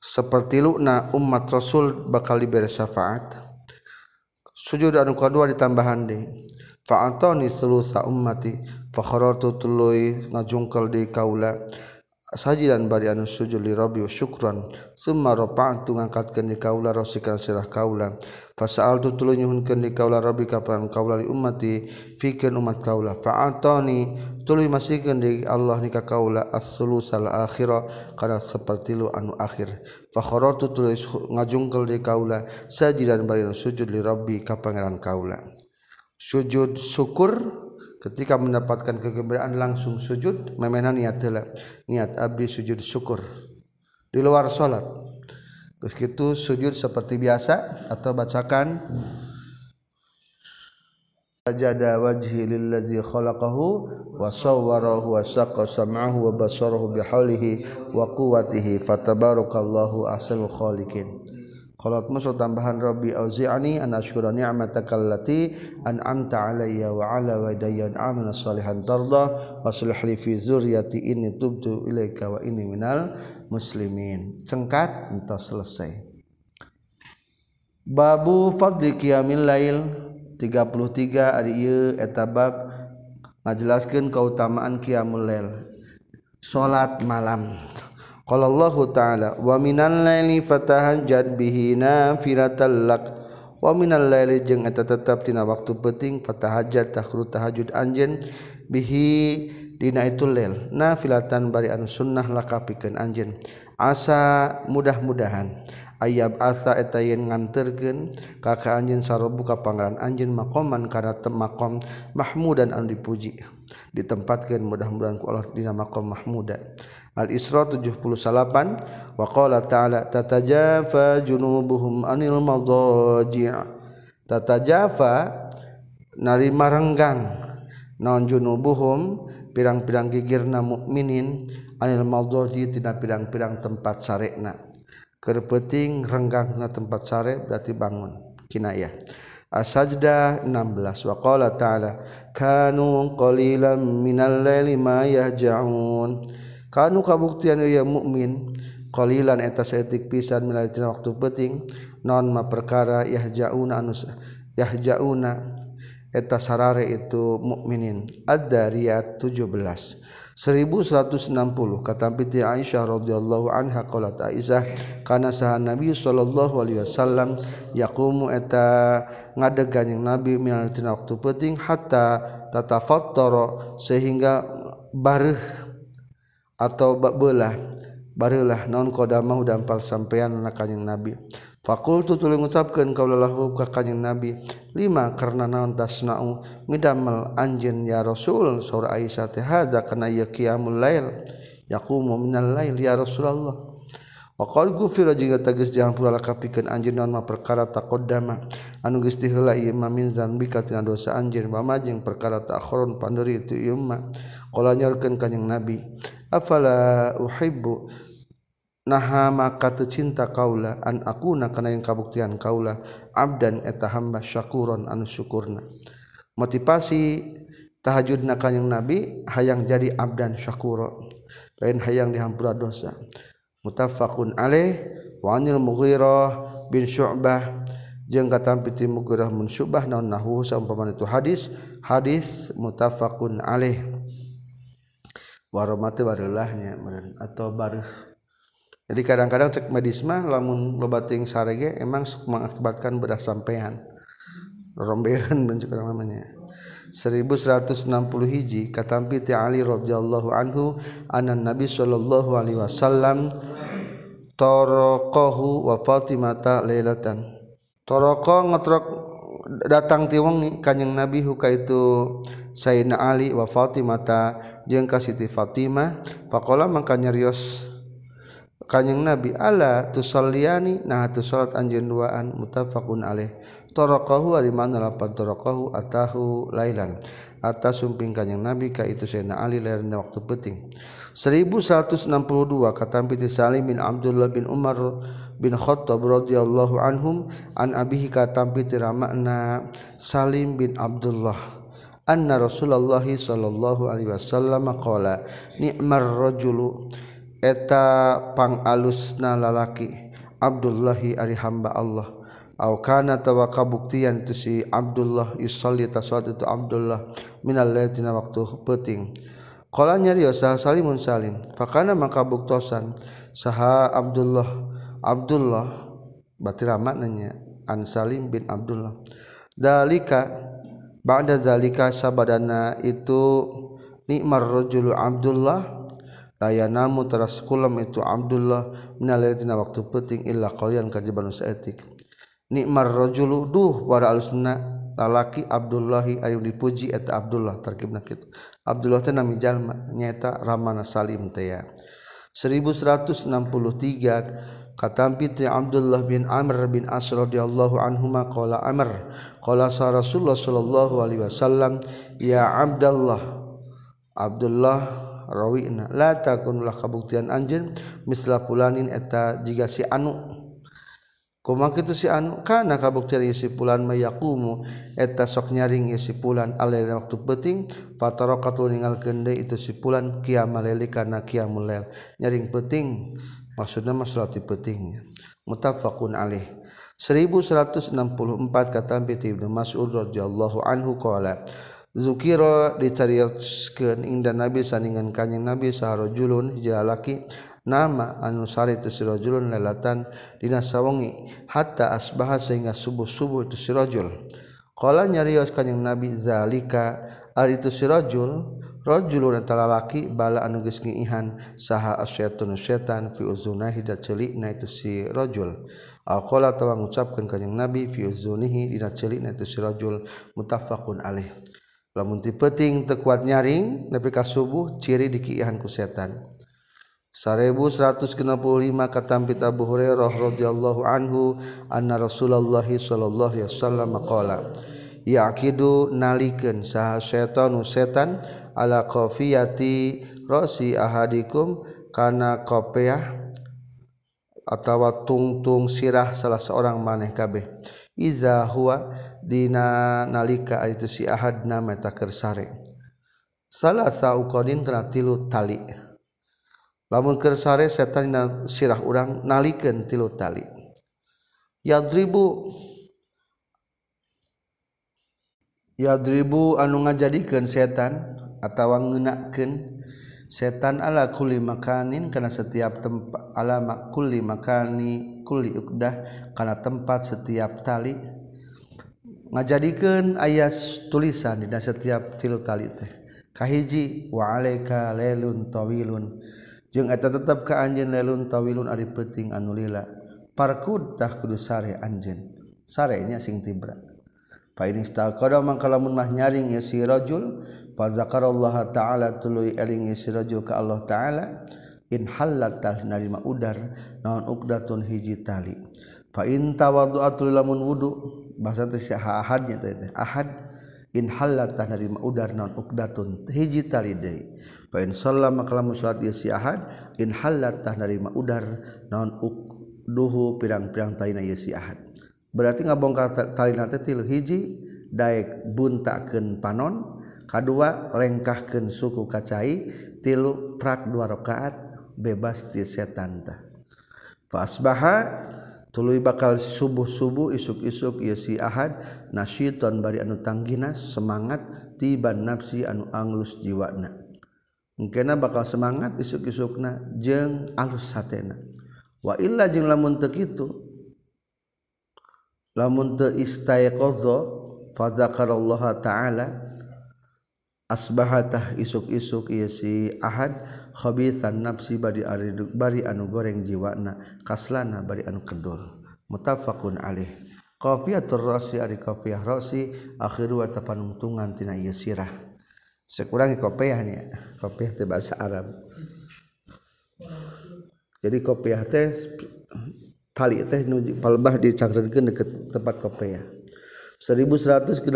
seperti lu na umat Rasul bakal diberi syafaat. Sujud anu kedua ditambahan deui. Fa'atani sulusa ummati fakharatu tuluy ngajungkel di kaula. sajidan bari anu sujud li rabbi syukran. Summa rafa'tu ngangkatkeun di kaula rosikan sirah kaula. Fasa'altu tuluy nyuhunkeun di kaula rabbi kapan kaula li ummati fikeun umat kaula. Fa'atani tuluy masikeun di Allah nikah kaula as-sulusal akhirah kana seperti lu anu akhir. Fa kharatu tuluy ngajungkel di kaula sajidan bari anu sujud li rabbi ka pangeran kaula. Sujud syukur ketika mendapatkan kegembiraan langsung sujud memena niat telah niat abdi sujud syukur. Di luar sholat terus itu sujud seperti biasa atau bacakan. Sajada wajhi lillazi khalaqahu wa sawwarahu wa saqqa sam'ahu wa basarahu bihaulihi wa quwwatihi fatabarakallahu ahsanul khaliqin Qalat musul tambahan Rabbi auzi'ani an ashkura ni'mataka allati an'amta alayya wa ala walidayya amana salihan tarda wa sulih li fi zurriyati inni tubtu ilaika wa inni minal muslimin. Sengkat entah selesai. Babu fadli qiyamil lail 33 ari ieu eta bab ngajelaskeun kautamaan qiyamul lail. Salat malam. Qala Allah Ta'ala wa minal laili fatahajjad bihi nafiratal lak. Wa minal laili jeung eta tetep tina waktu penting fatahajjad tahru tahajud anjeun bihi dina itu lail. Nafilatan bari anu sunnah laka pikeun anjeun. Asa mudah-mudahan ayab asa eta yen nganterkeun ka ka anjeun sarobu ka pangaran anjeun maqaman kana makom mahmudan anu dipuji. Ditempatkeun mudah-mudahan ku Allah dina maqam mahmuda. Al-Isra 78 wa qala ta'ala tatajafa junubuhum anil madaji' tatajafa narima renggang naon junubuhum pirang-pirang gigirna mukminin anil madaji tina pirang-pirang tempat sarekna. Keur peuting renggangna tempat sare berarti bangun kinayah As-Sajdah 16 wa qala ta'ala kanu qalilan minal laili ma yahja'un kanu kabuktian ya mukmin qalilan eta saeutik pisan milaltina waktu penting non ma perkara yahjauna anu yahjauna eta sarare itu mukminin. Ad-dariyat 17 1160 kata piti Aisyah radhiyallahu anha qalat Aisyah kana saha Nabi sallallahu alaihi wasallam yaqumu eta ngadegan yang Nabi minal tina waktu penting hatta tatafattara sehingga bareuh atau bakbelah barulah non qdamah dampal sampean anak kanjing nabi. Fakultu tuluy ngucapkeun kaulahu ka kanjing nabi lima karena naon tasnau ngidamel anjeun ya rasul? Saur aisyah teh hadza kana yaqiyamul lail yaqumu minal lail ya rasulullah. Waqal gufira jeung tegas jangan pula lakapikeun anjeun naon mah perkara taqaddama. Anu geus tiheula ieu mah min zanbi tina dosa anjeun wa jeung perkara ta'khurun panderi itu ieu ma. Qala nyaurkeun kanyang nabi afala uhibbu? Naha maka cinta kaula an akuna kana yang kabuktian kaula abdan eta hamba syakuron anu syukurna. Motivasi tahajudna kanjing nabi hayang jadi abdan syakuro. Lain hayang dihampura dosa. Mutafaqun alaih. Wa anil mughirah bin syu'bah. Jeung katampi ti mughirah mun syu'bah naon nahu saumpama itu hadis. Hadis mutafaqun alaih. Waromati warulahnya atau baru jadi kadang-kadang cek medis mah lamun lobating sarege emang mengakibatkan bedah sampean. Rombehan menunjuk namanya 1160 hiji katampi ti Ali radhiyallahu anhu anan Nabi sallallahu alaihi wasallam taraqahu wa Fatimata lailatan taraqa ngotrok datang ti wengi kanjing Nabi huka itu Sayyidina Ali wa Fatimata jeung ka Siti Fatimah faqala mangka nyarios kanjing Nabi ala tusalliani nah tu salat anjeun duaan muttafaqun alaih. Taraqahu ari mana lapan taraqahu atahu lailan. Atas sumping kanjing Nabi ka itu Sayyidina Ali lain waktu penting 1162 kata Piti Salim bin Abdullah bin Umar bin Khattab radhiyallahu anhum an abihi katampi tiramakna Salim bin Abdullah anna Rasulullah sallallahu alaihi wasallam qala ni'mar rajulu eta pangalusna lalaki Abdullahi ari hamba Allah. Kana tawa kabuktian itu si Abdullah yusalli tasawwuf itu Abdullah minal laitina waktu peting. Qala nyari sah salimun salim. Fakana maka buktosan saha Abdullah Abdullah berarti maknanya an Salim bin Abdullah. Dalika ba'da zalika sabadana itu nikmar rajulu Abdullah layanamu teras kulam itu Abdullah minal laitina waktu peting illa qalian kajiban etik nikmarrojulu duh para alusna lalaki Abdullahi Ayu dipuji eta Abdullah terkib itu Abdullah teh nami jalma nyata Ramana Salim teh ya. 1163 katampi teh Abdullah bin Amr bin As radhiyallahu anhuma qala Amr qala sa Rasulullah sallallahu alaihi wasallam ya Abdullah Abdullah rawina. La takunlah kabuktian anjeun misla pulanin eta jiga si anu. Kumak itu si anu kana kabuktian isi pulan mayakumu eta sok nyaring isi pulan alil waktu peting fataraqatu ningal kende itu si pulan kiamaleli kana qiyamul nyaring peting maksudna mah salati peting muttafaqun alaih. 1164 kata Ibnu Mas'ud radhiyallahu anhu qala zukiro dicarioskeun inda nabi saningan kanjing nabi saharojulun jalaki lalaki. Nama anu sari itu sirajulun lelatan dina sawengi hatta asbaha sehingga subuh-subuh itu sirajul qala nyarios kanjing nabi zalika ari itu sirajul rajulun eta lalaki bala anu geus ngiihan saha asyaitun syaitan fi uzunahi da celikna itu si rajul aqala tawa ngucapkeun kanjing nabi fi uzunihi dina celikna itu si rajul muttafaqun alaih. lamun ti peting teu kuat nyaring nepi ka subuh ciri dikiihan ku setan. 1165 katampit Abu Hurairah radhiyallahu anhu anna Rasulullah sallallahu alaihi wasallam qala yaqidu nalikeun saha setan setan ala qafiyati rasi ahadikum kana qafiah atawa tungtung sirah salah seorang maneh kabeh. iza huwa dina nalika itu si ahad meta kersare. Salah sauqadin kana tilu tali. Lamun kersare setan dina sirah urang nalikeun tilu tali. Yadribu yadribu anu ngajadikeun setan atawa ngeunakeun setan ala kuli makanin karena setiap tempat ala kuli makani kuli ukdah karena tempat setiap tali. Ngajadikan ayat tulisan di setiap tilu tali teh. Kahiji wa alaika lelun tawilun. Jeung eta tetep ka anjeun lelun tawilun ari penting anu lila. Parkudtah kudu sare anjeun. Sarenya sing tibra. mangkalamun mah nyaring ya sirajul fazakarallah ta'ala tuluy eling ya sirajul ka Allah ta'ala in halat tah narima udar naon uqdatun hiji tali. Fa in tawaddu'atul lamun wudu bahasa teh ahadnya teh ahad in halat tah narima udar naon uqdatun hiji tali deui. Fa in sallama kalamun salat ya si ahad in halat tah narima udar naon uqduhu pirang-pirang talina ya si ahad. berarti ngabongkar tali nanti tilu hiji daek buntakeun panon kadua lengkahkeun suku kacai tilu trak dua rakaat bebas ti setan tah fasbaha tuluy bakal subuh-subuh isuk-isuk ieu si Ahad nasyiton bari anu tanggina semangat tiban nafsi anu anglus jiwana. Engkena bakal semangat isuk-isukna jeung alus hatena wa illa jeung lamun teu kitu lamun teu istayqadha fa dzakarallaha ta'ala asbahatah isuk-isuk ieu si Ahad khabithan nafsi bari bari anu goreng jiwana kaslana bari anu kedul muttafaqun alaih. Qafiyatur rasi ari qafiyah rasi akhiru wa tapanungtungan tina ieu sirah. Sekurangi qafiyah nya kopiah teh bahasa Arab. Jadi kopiah teh kali teh nuji palbah dicangreurkeun deket tempat kopea 1166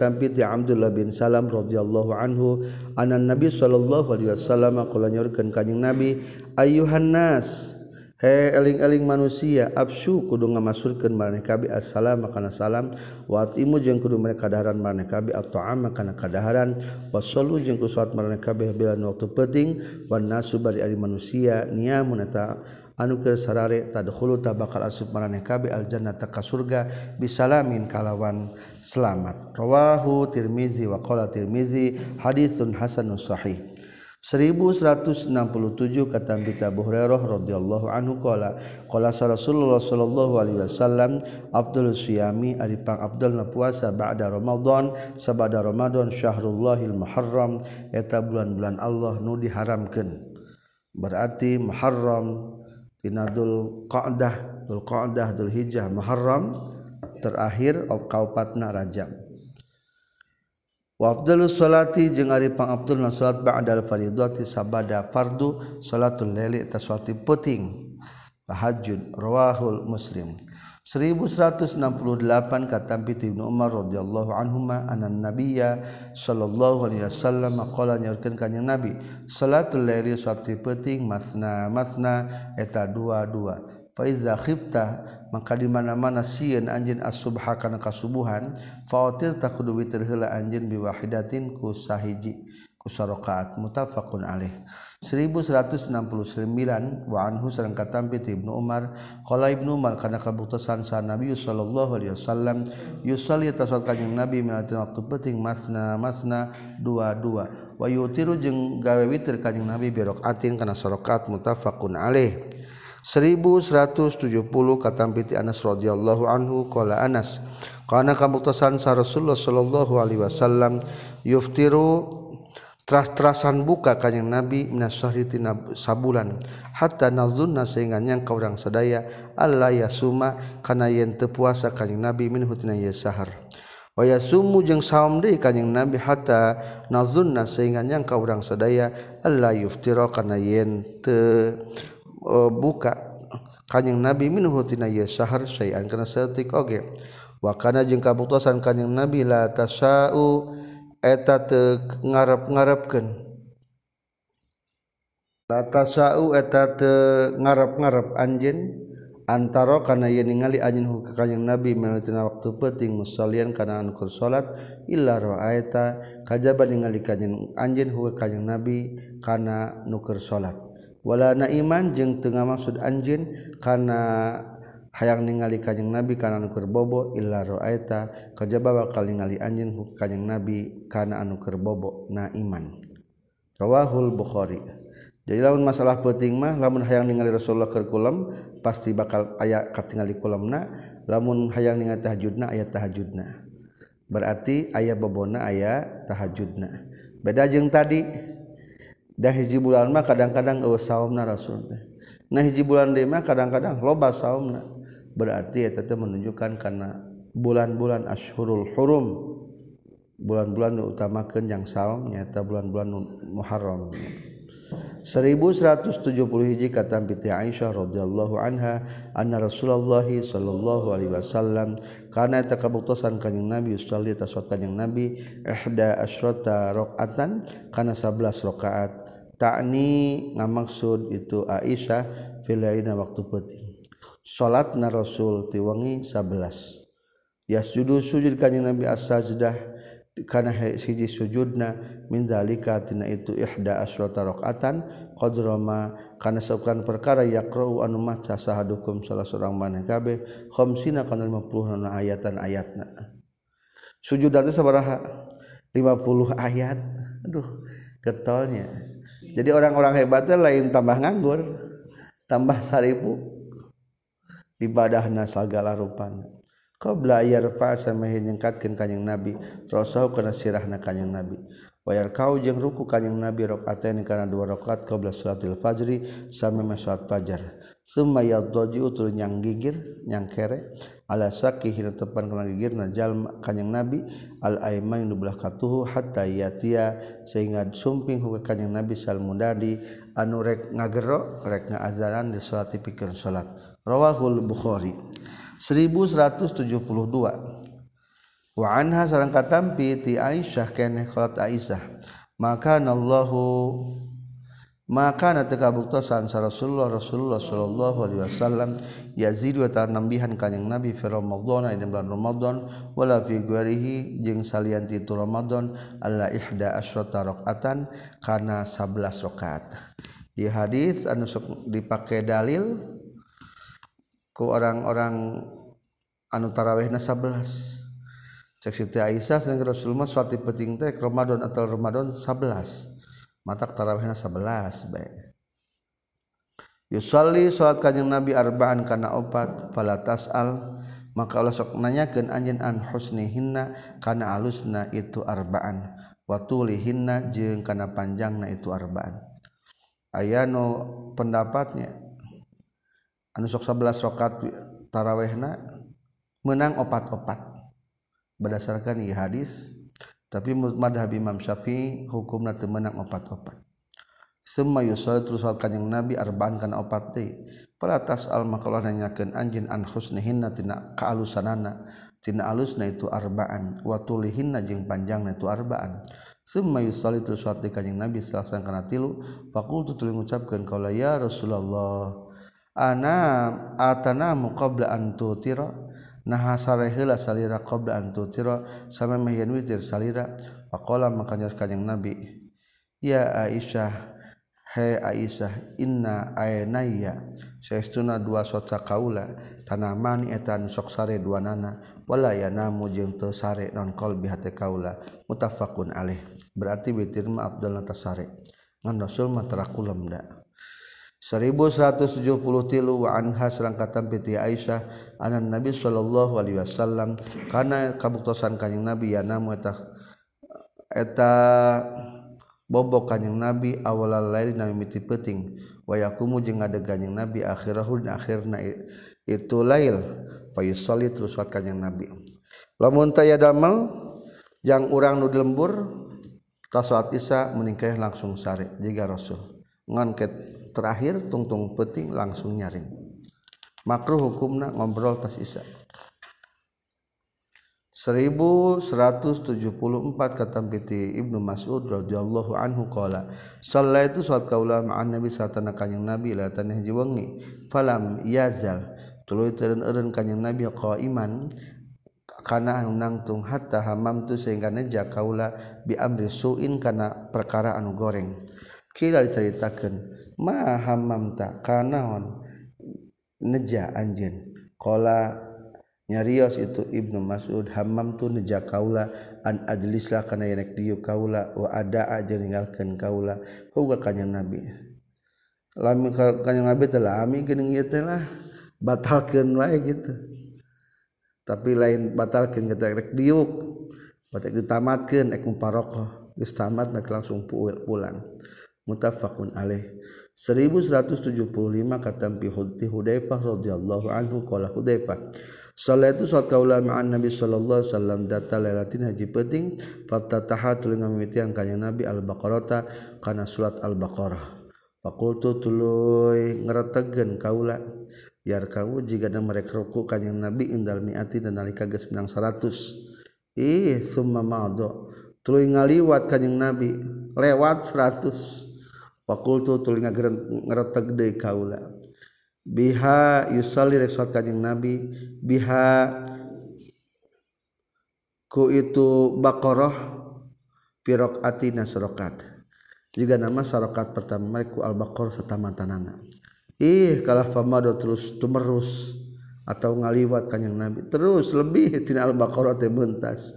tampi ti Abdullah bin Salam radhiyallahu anhu anan Nabi sallallahu alaihi wasallam qala nyorkeun kanjing Nabi ayuhan nas eling-eling manusia absu kudu ngamasurkeun maneh kabi assalam kana salam wa atimu jeung kudu maneh kadaharan maneh kabi at-ta'am kana kadaharan wasallu jeung kudu salat maneh kabi bila waktu penting wan nasu bari ari manusia niamun eta anukir sarare tadkhulu tabakal asub maraneh kabe al jannata ka surga bisalamin kalawan selamat. Rawahu tirmizi wa qala tirmizi haditsun hasanun sahih. 1167 kata Bita Abu radhiyallahu anhu qala qala Rasulullah sallallahu alaihi wasallam Abdul Syami aripang Abdul na puasa ba'da Ramadan sabada Ramadan syahrullahil muharram eta bulan-bulan Allah nu diharamkeun. Berarti Muharram Dinadul Qa'dah Dul Qa'dah Dul Hijjah Muharram terakhir kaupatna Rajab Wa afdalus salati jeung ari pangabdulna salat ba'dal fardhati sabada fardu salatul laili tasawati puting. Tahajud rawahul muslim. 1168 kata Ibnu Umar radhiyallahu anhuma anan nabiyya sallallahu alaihi wasallam qala nyaurkeun ka Nabi salatul laili sakti penting masna masna eta dua-dua fa iza khifta maka di mana-mana sieun anjeun as-subha kana kasubuhan fa takudu witir heula anjeun biwahidatin ku sahiji. kusarokaat mutafaqun alaih. 1169 wa anhu sareng katampi ti Ibnu Umar. Qala Ibnu Umar kana kabuktosan sa Nabi sallallahu alaihi wasallam yusalli tasawwur kanjing Nabi minatin waktu penting masna masna dua-dua wa yutiru jeung gawe witir kanjing Nabi bi raqatin kana sarokaat mutafaqun alaih. 1170 katampi ti Anas radhiyallahu anhu qala Anas kana kabuktosan sa Rasulullah sallallahu alaihi wasallam yuftiru teras-terasan buka kanyang nabi minasahritina sabulan hatta nazunna sehingga nyangka urang sadaya alla yasuma kana yen teu puasa kanyang nabi minhu tina sahar. Wa yasumu jeung saum deui kanyang nabi hatta nazunna sehingga nyangka urang sadaya alla yuftira kana yen teu e, buka kanyang nabi minhu tina sahar sayan kana saeutik oge. Wa kana jeung kabuktosan kanyang nabi la tasau eta te ngarap-garapkan tatasau eta teu ngarap-garap anjen antara kana yen ningali anjeun ka kanjing nabi manatina waktu penting musolian kana anu salat illa raaita kajaba ningali kanjing anjeun ka kanjing nabi kana nu keur salat. Wala naiman jeung teu maksud anjeun kana hayang ningali kajjeng nabi kanan kerbobo illa roaita kajaba bakal ningali anjing kajjeng nabi kana anu keur bobo na iman rawahul bukhari. Jadi lamun masalah penting mah lamun hayang ningali Rasulullah keur kulam pasti bakal aya katingali kulamna. Lamun hayang ningali tahajudna aya tahajudna. Berarti aya bobona aya tahajudna. Beda jeung tadi. Dah hiji bulan mah kadang-kadang eueuh saumna Rasul teh. Nah hiji bulan deui mah kadang-kadang loba saumna. berarti ya tetap menunjukkan karena bulan-bulan ashurul hurum bulan-bulan utamakan yang saum nyata bulan-bulan Muharram. 1170 hiji kata Siti Aisyah radhiyallahu anha anna Rasulullah sallallahu alaihi wasallam kana eta kabuktosan kanjing Nabi sallallahu alaihi wasallam kanjing Nabi ihda asyrata rakaatan kana 11 rakaat takni ngamaksud itu Aisyah fil waktu penting salat na Rasul tiwangi 11 yasjudu sujud kanjing Nabi as-sajdah kana siji sujudna min zalika tina itu ihda asyrata rakaatan qadra ma kana sabkan perkara yaqra'u anu maca sahadukum salah seorang maneh kabeh khamsina kana 50 na ayatan ayatna sujud teh sabaraha? 50 ayat. Aduh getolnya. Jadi orang-orang hebatnya lain tambah nganggur tambah saribu ibadah nasagala rupan qbla yarfa samahe nyengkatkeun kanyang nabi rasul kana sirahna kanyang nabi. Wayar kau jeung ruku kanyang nabi rokat ini karena dua rakaat belas suratil fajri sampai salat fajar. Summa yadji utul nyang gigir nyang kere ala saqi hina tepan kana gigirna jalma kanyang nabi al aiman nu belah katuhu hatta yatia sehingga sumping hukum kanyang nabi salmudadi anu rek ngagero rek ngaazan di salat pikeun salat. rawahul Bukhari 1172 wa anha sareng katampi ti Aisyah keneh qalat Aisyah. Maka Allahu maka na teu kabuktosan sa Rasulullah Rasulullah sallallahu alaihi wasallam yazid wa tanambihan kanjing Nabi fi Ramadan ina bulan Ramadan wala fi ghairihi jeung salian ti itu Ramadan alla ihda asyrata rakaatan kana 11 rakaat. Di hadis anu dipake dalil ku orang-orang anu tarawehna 11 cek Siti Aisyah sering Rasulullah suatu penting teh Ramadan atau Ramadan 11 matak tarawehna 11 baik Yusalli salat kanjeng Nabi arba'an kana opat fala tas'al. Maka Allah sok nanyakeun anjeun an husnihinna? Kana alusna itu arba'an. Wa tulihinna jeung kana panjangna itu arba'an. Ayano pendapatnya anusok 11 rakaat tarawehna menang opat-opat. Berdasarkan i hadis tapi madhab Imam Syafi'i hukumna teu menang opat-opat. Semua yusol terus salat yang Nabi arba'an kana opat deui atas al-makalah nanyakeun anjeun an husnihinna tina kaalusanana. Tina alusna itu arba'an wa tulihinna jeung panjangna itu arba'an. Semua yusol terus kanjeng Nabi salasan kana tilu. Faqultu tuluy ngucapkeun qaula ya Rasulullah ana atana muqabla an tutira. Nah sareheula salira qabla an tutira. Sama mahyan witir salira. Faqala maka nyaur kanjing nabi ya aisyah he aisyah inna aynaya saestuna dua soca kaula tanamani eta sok sare dua nana wala yanamu jeung teu sare non qalbi hate kaula. Mutafaqun alaih berarti bitirma abdul tasare ngan rasul mah terakulam da. 1170 tilu waanha serangkatan piti Aisyah anan Nabi Shallallahu Alaihi Wasallam. Karena kabuktosan kanyang Nabi ya namu eta eta bobok kanyang Nabi awal lain nami miti peting wayakumu jeung ada kanyang Nabi akhirahul akhirna itu lail. Faisali terus wat kanyang Nabi. Lamun taya damel jang urang nu lembur tasawat Isa meningkah langsung sare jika Rasul. Ngan ket terakhir tungtung peting langsung nyaring. Makruh hukumna ngobrol tas isa. 1174 kata piti Ibnu Mas'ud radhiyallahu anhu qala sallaitu salat kaula ma'an nabi satana kanjing nabi la tanah jiwangi falam yazal. Tuluy teureun-eureun kanjing nabi qaiman kana nangtung hatta hamam tu sehingga neja kaula bi amri suin kana perkara anu goreng. Kira diceritakeun ma hamamta kanaon neja anjeun. Qala nyarios itu Ibnu Mas'ud hammam tu neja kaula an ajlisa kana yerek diu kaula wa ada aja ninggalkeun kaula. Huga Nabi. Lami kanjeng Nabi telah ami geuning ieu teh lah. Batalkeun wae gitu. Tapi lain batalkeun kata rek diuk. Batek ditamatkeun ek muparokoh. Geus tamat langsung pulang. Mutafakun alaih. 1175 kata Hudi Hudaifah radhiyallahu anhu qala Hudaifah Salatu salat kaula ma'an Nabi sallallahu alaihi wasallam data lailatin haji penting fatataha tuluy ngamimitian kanjeng Nabi al-Baqarah kana surat al-Baqarah. Fakultu tuluy ngarategeun kaula biar kau jika ada mereka ruku kanjeng Nabi indal miati dan nalika geus menang 100 ih summa ma'do. Tuluy ngaliwat kanjeng Nabi lewat 100 fakultu tuluy ngeretek deui kaula biha yusalli rek salat kanjing nabi biha ku itu baqarah fi atina sarokat. Juga nama sarokat pertama ku al-baqarah satamantanana ih kalah famado terus tumerus atau ngaliwat kanjing nabi. Terus lebih tina al-baqarah teh bentas.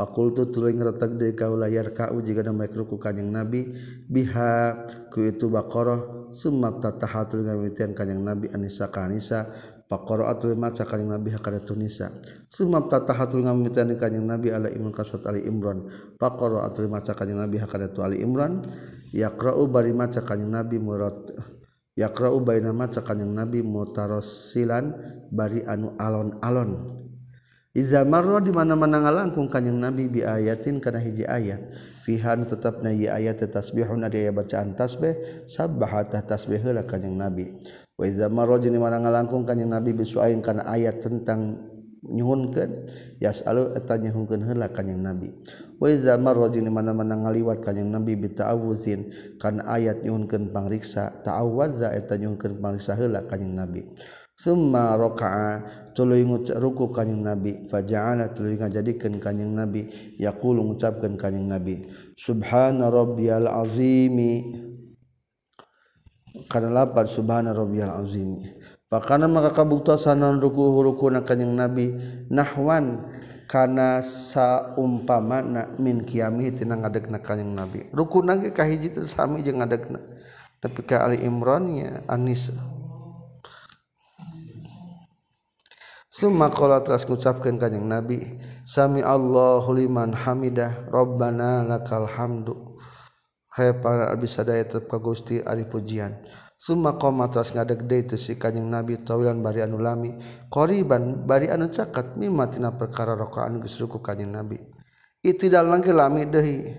Fakultu tuling retek deui ka layar kau jika ada mereka ruku kanjeng Nabi biha ku itu baqarah summa tataha tuling ngamitian kanjeng Nabi anisa kanisa Pakoro atul maca kanyang Nabi hakada tunisa. Sumab tataha tul ngamitan kanyang Nabi ala imun kasut Ali Imran. Pakoro atul maca kanyang Nabi hakada tu Ali Imran. Yakra'u bari maca kanyang Nabi murad. Yakra'u baina maca kanyang Nabi mutarosilan bari anu alon-alon. Iza marra di mana-mana ngalangkung kanjeng Nabi bi ayatin kana hiji ayat. Fihan nu tetepna ieu ayat tasbihun ada aya bacaan tasbih, sabbaha tasbih heula kanjeng Nabi. Wa iza marra di mana ngalangkung kanjeng Nabi bi suain kana ayat tentang nyuhunkeun yasalu eta nyuhunkeun heula kanjeng Nabi. Wa iza di mana-mana ngaliwat kanjeng Nabi bi ta'awuzin kana ayat nyuhunkeun pangriksa, ta'awwaza eta nyuhunkeun pangriksa heula kanjeng Nabi. Summa raka'a tuluy ruku kanjing Nabi. Faja'ala tuluy ngajadikeun kanjing Nabi. Yaqulu ngucapkeun kanjing Nabi. Subhana rabbiyal azimi. Kana lapar subhana rabbiyal azimi. Pakana maka kabuktosan ruku ruku na kanjing Nabi. Nahwan kana saumpamana min kiami tina ngadegna kanjing Nabi. Ruku nage kahiji teu sami jeung ngadegna tapi ka Ali Imran nya summa qala teras ngucapkeun kanjing Nabi sami Allahu liman hamidah rabbana lakal hamdu. Hay para abdi sadaya tetep ka Gusti ari pujian. Summa qoma teras deui itu si kanjing Nabi tawilan bari anu lami qariban bari anu caket mimma tina perkara rakaat geus ruku kanjing Nabi. Itidal langke lami deui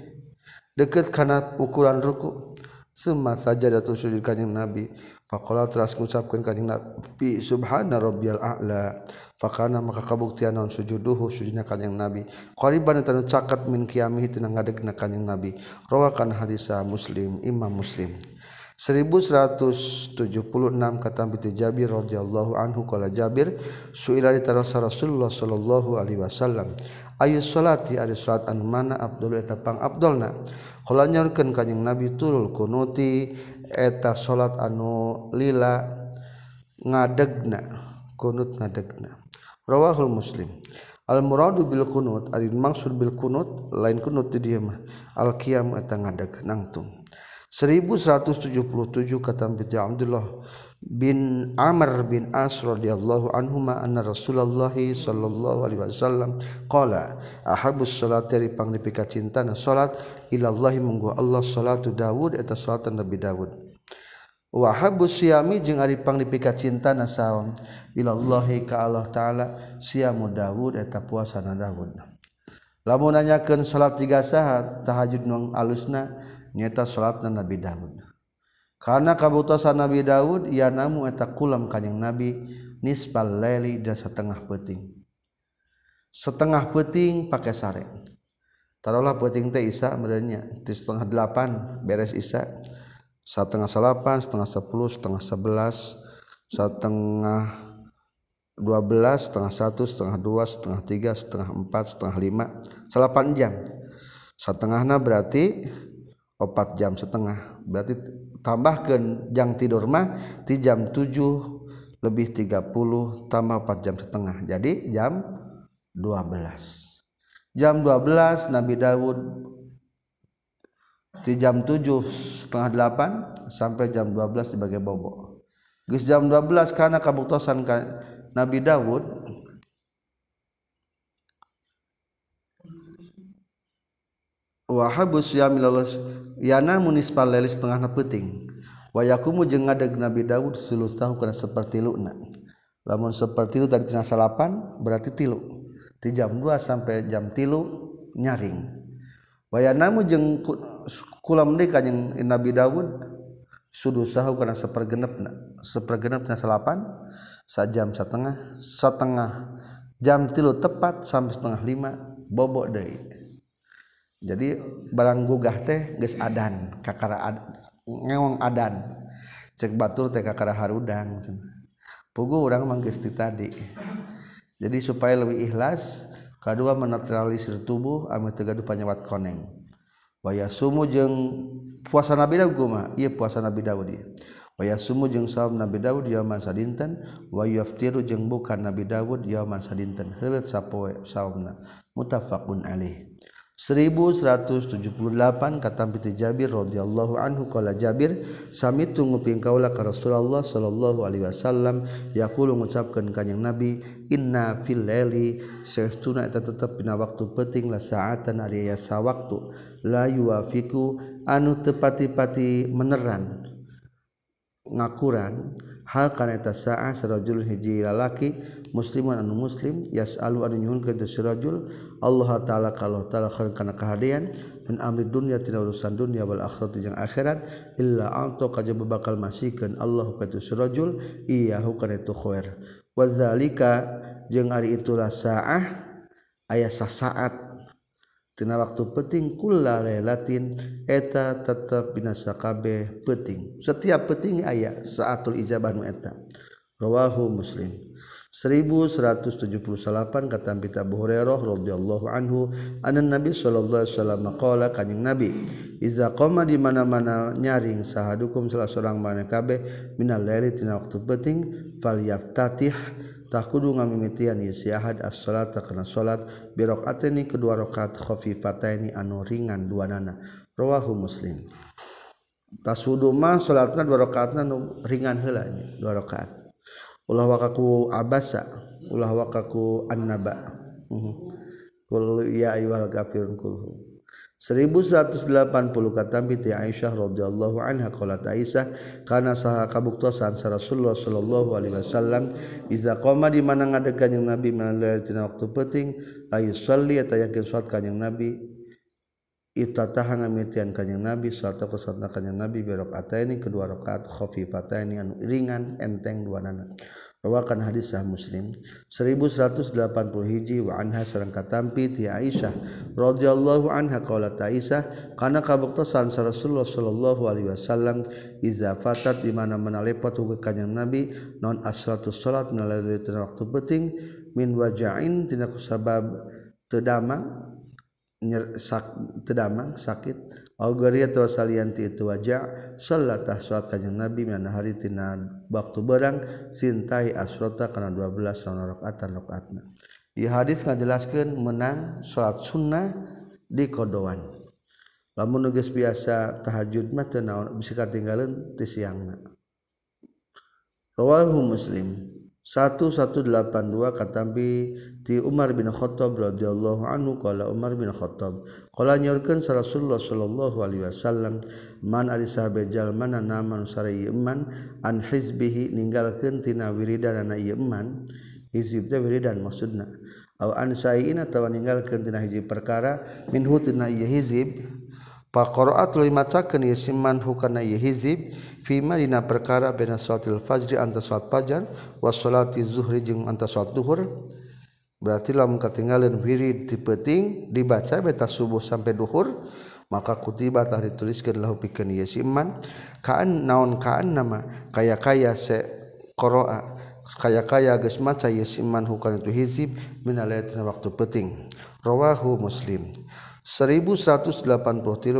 deukeut kana ukuran ruku' Sema saja datu sujud kanjing Nabi. Fakola teras mengucapkan kanjing Nabi Subhana Rabbiyal A'la. Fakana maka kabuktian non sujuduhu sujudnya kanjing Nabi. Qariban tanu cakat min kiamih tina ngadegna kanjing Nabi. Rawakan hadisah Muslim Imam Muslim. 1176 kata Biti Jabir radhiyallahu anhu kala Jabir suila ditarasa Rasulullah sallallahu alaihi wasallam ayu salati ari salat anu mana afdal eta pang afdalna nyakan kanyeng nabi turul kunuti eta salat anu lila ngadegna kunut ngadegna. Rawahul muslim. Al muradu bil kunut ari maksud bil kunut lain kunut di dieu mah. Al qiyam eta ngadeg nangtung. 1177 kata binti Abdullah bin Amr bin As radhiyallahu anhuma anna Rasulullah sallallahu alaihi wasallam qala ahabus salat dari panglipika cintana salat ila Allah munggu Allah salatu Daud eta salat Nabi Daud wa habus siami jeung ari panglipika cintana saum ila Allah ka Allah taala siamu Daud eta puasana Daud lamun nanyakeun salat tiga sahat tahajud nu alusna nyata salatna Nabi Daud. Karena kabutusan Nabi Daud ia namu eta kulam kanyang Nabi nisbal laili dan setengah peting setengah peting pakai sare. Taruhlah peting teh isa merenya di setengah delapan beres isa. Setengah salapan setengah sepuluh setengah sebelas setengah dua belas setengah satu setengah dua setengah tiga setengah empat setengah lima. Salapan jam. Setengahnya berarti opat jam setengah. Berarti tambahkan jam tidur mah di jam 7 lebih 30 tambah 4 jam setengah. Jadi jam 12 jam 12 Nabi Daud di jam 7 setengah 8 sampai jam 12 sebagai bobo Gus jam 12 karena kabuktosan Nabi Daud wahabus ya yana munispal lelis tengahna peting wayakumu jeung ngadeg Nabi Daud sulus tahu kana seperti luna lamun seperti itu tadi tina salapan berarti tilu. Di jam 2 sampai jam tilu nyaring. Wayanamu jeung kulam deui ka jeung Nabi Daud sudu sahu kana sapergenepna sapergenepna salapan sajam setengah setengah jam tilu tepat sampai setengah lima bobok deui. jadi barang gugah teh geus adan kakara ad, ngewong adan. Cek batur teh kakara harudang pugu orang mah geus tadi jadi supaya lebih ikhlas kedua menetralisir tubuh ame teu gaduh panyawat koneng. Waya sumu jeung puasa Nabi Daud guma ieu puasa Nabi Daud ieu. Waya sumu jeung saum Nabi Daud yauman sadinten. Wa yaftiru jeung bukan Nabi Daud yauman sadinten. Heuleut sapoe saumna. Muttafaqun alaih. 1178 kata piti Jabir radhiyallahu anhu qala Jabir sami tunguping kaula ka Rasulullah sallallahu alaihi wasallam. Yaqulu ngucapkeun ka kanjing Nabi inna fil laili sahtuna eta tetep dina waktu penting la saatan ari aya sawaktu la yuafiku anu tepati-pati meneran ngakuran hal kaneta saah sarajul hiji lalaki musliman anu muslim yasalu anu nyuhun ka sarajul Allah taala kalau taala kana kahadean min amri dunya tina urusan dunya wal akhirat jeung akhirat illa anto kajaba bakal masikeun Allah ka sarajul iyahu kana tu khair. Wa zalika jeung ari itulah saah aya sasaat Tina waktu penting kula latin eta tetap binasa kabeh peting. Setiap peting ayat saatul ijabah nu eta. Rawahu Muslim. 1178 kata Abi Abu Hurairah radhiyallahu anhu, anna Nabi sallallahu alaihi wasallam qala kanjing Nabi, "Iza qoma di mana-mana nyaring sahadukum salah seorang mana kabeh minal laili waktu peting falyaftatih tah kudu ngamimitian ieu sihad as-salata kana salat bi rakaatini kedua rakaat khafifataini anu ringan duanana rawahu muslim. Taswudu mah salatna dua rakaatna ringan heula dua rakaat ulah wakaku abasa ulah wakaku annaba. Mhm. Kul ya ayyuhal kafirun kulhu 1180 kata binti Aisyah radhiyallahu anha qalat Aisyah kana saha kabuktosan sa Rasulullah sallallahu alaihi wasallam iza qama di mana ngadegan yang Nabi malaitina waktu penting ayu salli eta yakin salat kanjing Nabi iftataha ngamitian kanjing Nabi salat ka salatna kanjing Nabi bi ini kedua rakaat khafifataini anu ringan enteng dua nana. Rawakan hadis sah Muslim 1180 hiji wa anha sareng katampi ti Aisyah radhiyallahu anha qalat Aisyah kana kabuktasan Rasulullah sallallahu alaihi wasallam iza fatat di mana-mana lepot kanjeng Nabi non asratus salat melalui waktu penting min wajain tina kusabab tedamang nyer sak tedamang sakit Algoriato salianti itu wajah salatah salat kanjeng Nabi mana hari tina waktu barang sintai asrota kana 12 rakaatan rakaatna. Di hadis ngajelaskeun menang salat sunnah di kodoan. Lamun geus biasa tahajud mah teu naon bisi katinggaleun ti siangna. Rawahu Muslim. 1182 katambi ti Umar bin Khattab radhiyallahu anhu qala Umar bin Khattab qala nyorkeun Rasulullah sallallahu alaihi wasallam man ari sahabat jalmana naman sarai iman an hizbihi ninggalkeun tina wiridanana ieu iman hizib teh wiridan maksudna. Aw an sa'ina atawa ninggalkeun tina hiji perkara minhu tina ieu hizib Faqara'at tuluy macakeun ieu siman hukana ieu hizib fi perkara baina salatil fajri anta salat fajar wa salati zuhri jeung anta salat duhur. Berarti lamun katinggalan wirid ti peuting dibaca beta subuh sampai duhur maka kutiba tah dituliskeun lahu pikeun ieu siman. Kaan naon kaan nama? Kaya-kaya se qira'a kaya-kaya geus maca ieu siman hukana itu hizib min waktu peuting. Rawahu muslim 1180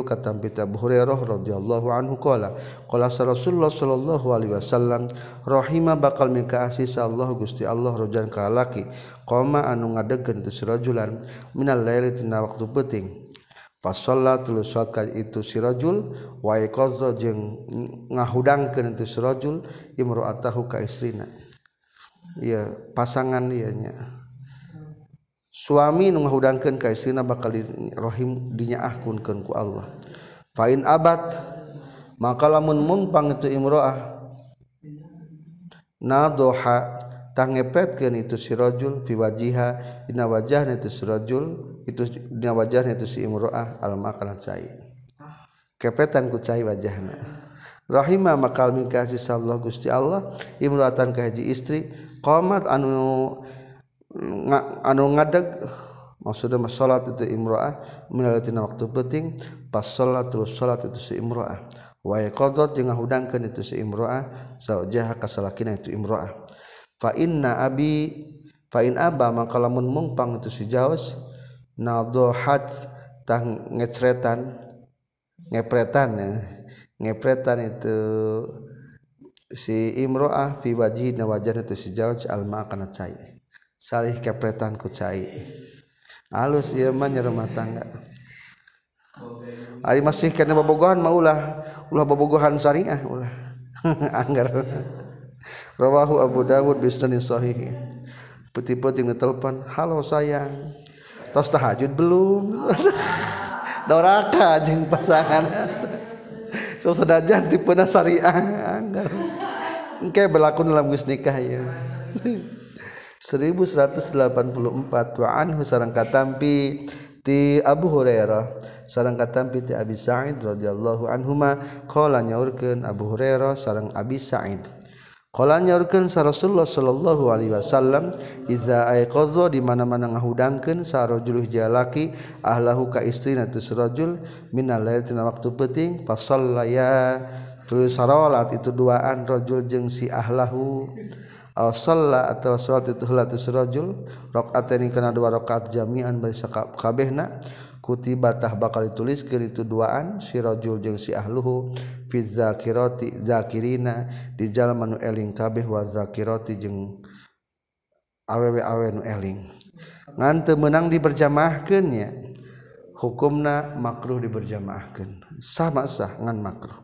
kata Abu Hurairah radhiyallahu anhu qala qala Rasulullah sallallahu alaihi wasallam rahima bakal mikaasi Allah Gusti Allah rojan ka laki qoma anu ngadegkeun tu sirajulan minal laili tina waktu penting. Fasolla tuluy salat ka itu sirajul wa yaqadza jeung ngahudangkeun tu sirajul imro'atahu ka istrina. Ya pasangan ieu nya suami nu ngahudangkeun ka istrina bakal rohim dinyaahkunkeun ku Allah. Fain abad maka lamun mumpang itu imroah nadoha tangepetkeun itu si rajul fi wajiha dina wajahna itu si rajul itu dina wajahna itu si imroah al makalan cai. Kepetan ku cai wajahna. Rahimah makal min kasih Allah Gusti Allah imroatan ka haji istri qamat anu anu ngadeg maksudnya salat itu imro'ah minalatina waktu penting pas salat terus salat itu si imro'ah. Wa yaqadat jeung ngahudangkeun itu si imro'ah zaujah kasalakina itu imro'ah. Fa inna abi fa in aba maka lamun mungpang itu si jaos nadhahat tah ngecretan ngepretan ya. Ngepretan itu si imro'ah fi wajhina wajah itu si jaos alma kana cai salih kepretan ku cai. Alus ieu mah nyerema tangga. Ari masih kana babogohan mah ulah. Ulah babogohan syariah ulah. Anggar. Rawahu Abu Dawud bi isnadin sahih. Putih-putih telepon halo sayang. Tos tahajud belum? Doraka jeung pasangan. So sedajan tipena syariah anggar. Engke berlaku dalam geus nikah ya 1184 wa anhu sarang katampi ti Abu Hurairah sarang katampi ti Abi Sa'id radhiyallahu anhuma qala nyaurkeun Abu Hurairah sarang Abi Sa'id. Qala nyaurkeun sa Rasulullah sallallahu alaihi wasallam iza aiqadha di mana-mana ngahudangkeun sarojul jalaki ahlahu ka istrina tus rajul minal lailatina waktu penting fasallaya terus salat itu duaan rajul jeung si ahlahu. sala atau salat salatu hulatus rajul rakaatani kana dua rakaat jami'an bari sakabehna kutibatah bakal ditulis ke itu duaan si rajul jeung si ahluhu fi zakirati zakirina di jalan manu eling kabeh wa zakirati jeung awewe-awe nu eling. Ngan teu meunang diberjamaahkeun nya hukumna makruh diberjamaahkeun sama sah ngan makruh.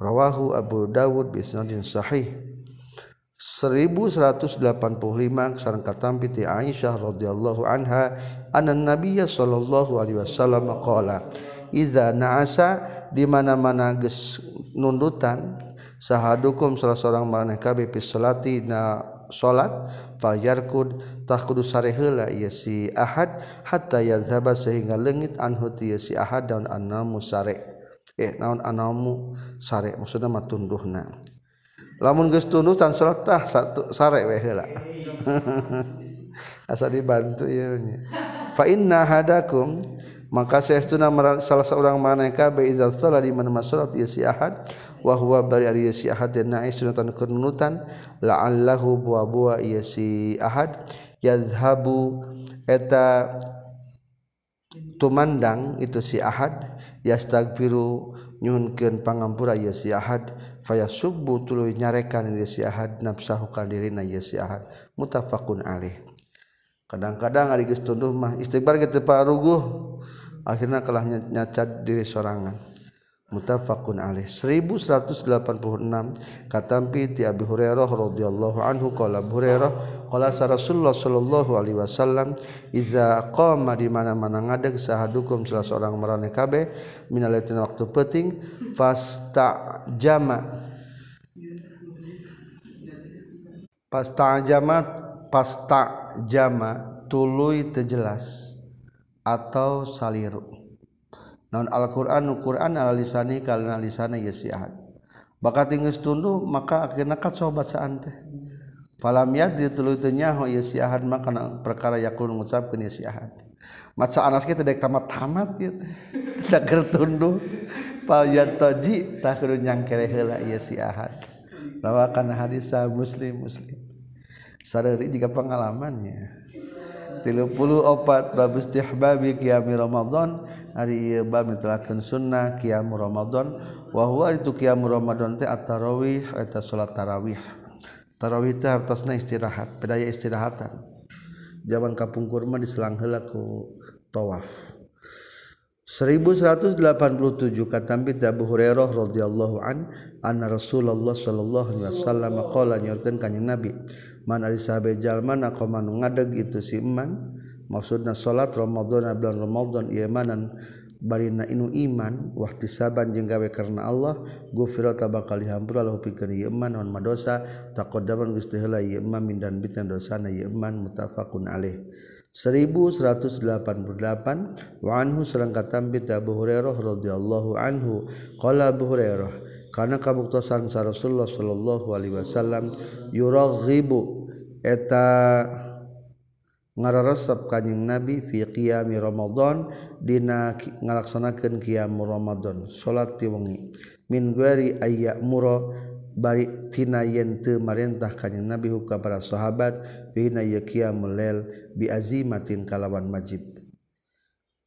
Rawahu abu dawud bi sahih. 1185 sareng katampiti Aisyah radhiyallahu anha anna nabiyya sallallahu alaihi wasallam qala iza na'asa di mana-mana geus nundutan sahadukum salah seorang maneh kabeh fi salati na salat falyarkud tah kudu sare heula ieu si ahad hatta yazhaba sehingga leungit anhu ti si ahad daun anamu sare eh naon anamu sare? Maksudna matunduhna lamun geus tundutan salat tah satu sare we heula. Asa dibantu ieu nya. Fa inna hadakum maka saestuna salah seorang mana kabeh iza salat di mana salat ieu si ahad wa huwa bari ari si ahad dan na'is sunatan kunutan la'allahu buwa-buwa ieu si ahad. Yazhabu eta tumandang itu si ahad. Yastagfiru nyunkeun pangampura ieu si Ahad faya subbu tuluy nyarekan ieu si Ahad nafsahu ka dirina ieu si Ahad. Alaih. Kadang-kadang ari geus tunduh mah istighfar teu paruguh akhirna kalah nyacat diri sorangan. Mutafakun alih 1186 katampi ti Abi Hurairah radhiyallahu anhu qala Hurairah qala Rasulullah sallallahu alaihi wasallam iza qama di mana-mana ngadeg sahadukum salah seorang marane kabeh minalatina waktu penting fasta jama pasta jama pasta jama tuluy tejelas atau saliru naon Alquran Quran alisani karena lisana yesiahan bakat tinggi tunduh maka akhirnya kat sobat saan teh. Falam yadri tulutunya ho yesiahan maka perkara yakul mengucapkan yesiahan maca anas kita dek tamat tamat gitu tak kertunduh fal yatoji tak kudu nyangkere heula yesiahan lawakan hadis muslim muslim. Sadari jika pengalamannya tilu puluh opat babus tihbabi kiami Ramadan. Hari iya bab mitlakeun sunnah kiamu Ramadan. Wa huwa itu kiamu Ramadan teh at-tarawih eta salat tarawih. Tarawih teh hartosna istirahat pedaya istirahatan. Zaman kapungkur mah diselang heula ku tawaf. 1187 katampi Abu Hurairah radhiyallahu an anna Rasulullah sallallahu alaihi wasallam qala nyorkeun kanjing Nabi man ari sahabe jalma na qomanu ngadeg itu si iman. Maksudna salat Ramadan bulan Ramadan ieu manan barina inu iman wahtisaban jeung gawe karena Allah gufira tabakal dihampura lahu pikeun ieu iman naon madosa taqaddaman geus teu heula ieu iman min dan bitan dosana ieu iman muttafaqun alaih. 1188 wa anhu sareng katambi Abu Hurairah radhiyallahu anhu. Qala Abu Hurairah karena kabuktosan sa Rasulullah Shallallahu Alaihi Wasallam yuroghibu eta ngararesep kanjing Nabi fi qiyami Ramadan dina ngalaksanakeun qiyam Ramadan. Salat ti wengi. Min gari ayya muro bari tina yen teu marentah kanjing Nabi hukam para sahabat bina ya qiyamul lail bi azimatin kalawan wajib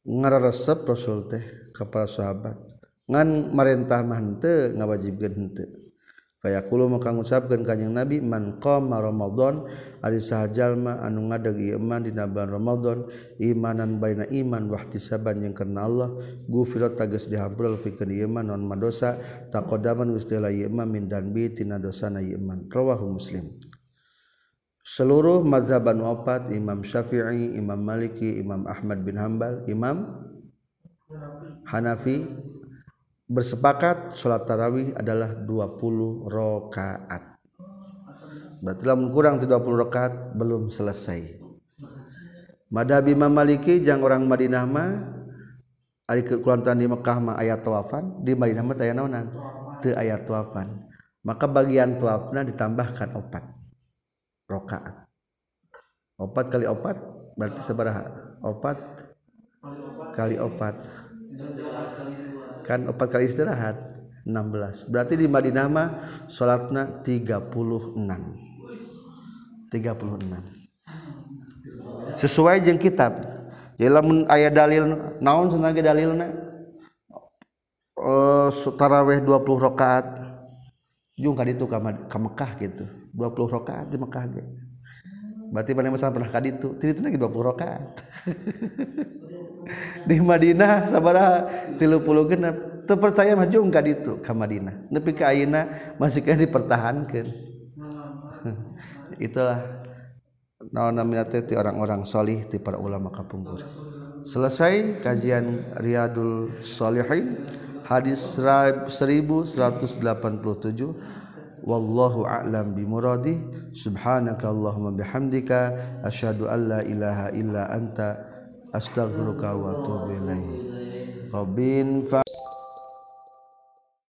ngararesep Rasul teh ka para sahabat. ngan marentah mante ngawajibkan hente Fayaqulu maka ngucapkeun kanjing Nabi man qama Ramadan ari sahajalma anu ngadeg iman dina bulan Ramadan imanan baina iman wa ihtisaban jeung kana Allah gufira tagas dihampura pikeun iman non madosa taqodaman geus ieu iman min danbi tina dosana iman. Rawahu Muslim. Seluruh mazhaban opat Imam Syafi'i, Imam Maliki, Imam Ahmad bin Hambal, Imam Hanafi bersepakat sholat tarawih adalah 20 rakaat. Berarti lamun kurang 20 rakaat belum selesai. Madhab Imam Maliki jang orang Madinah mah ari kekulantan di Mekah mah ayat tawafan, di Madinah mah aya naonan? Teu ayat tawafan. maka bagian tuapna ditambahkan opat rokaat opat kali opat berarti seberapa opat kali opat kan opat kali istirahat 16 berarti di Madinah mah salatna 36 36 sesuai jeung kitab. Jadi lamun aya dalil naon cenah dalilna? Uh, tarawih 20 rakaat. Jung ka ditu ka Mekah gitu 20 rakaat di Mekah ge. Berarti mana masalah pernah ka ditu? Itu lagi 20 rakaat di Madinah sabara tilu puluh genep terpercaya maju enggak itu ke Madinah. Nepi ke Aina masih kena dipertahankan itulah. Naonaminateti orang-orang solih ti para ulama kapungkur. Selesai kajian Riyadul Solihin hadis 1187 wallahu a'lam bimuradi subhanaka allahumma bihamdika asyhadu an la ilaha illa anta astagfiruka wa atubu ilaihi rabbin fa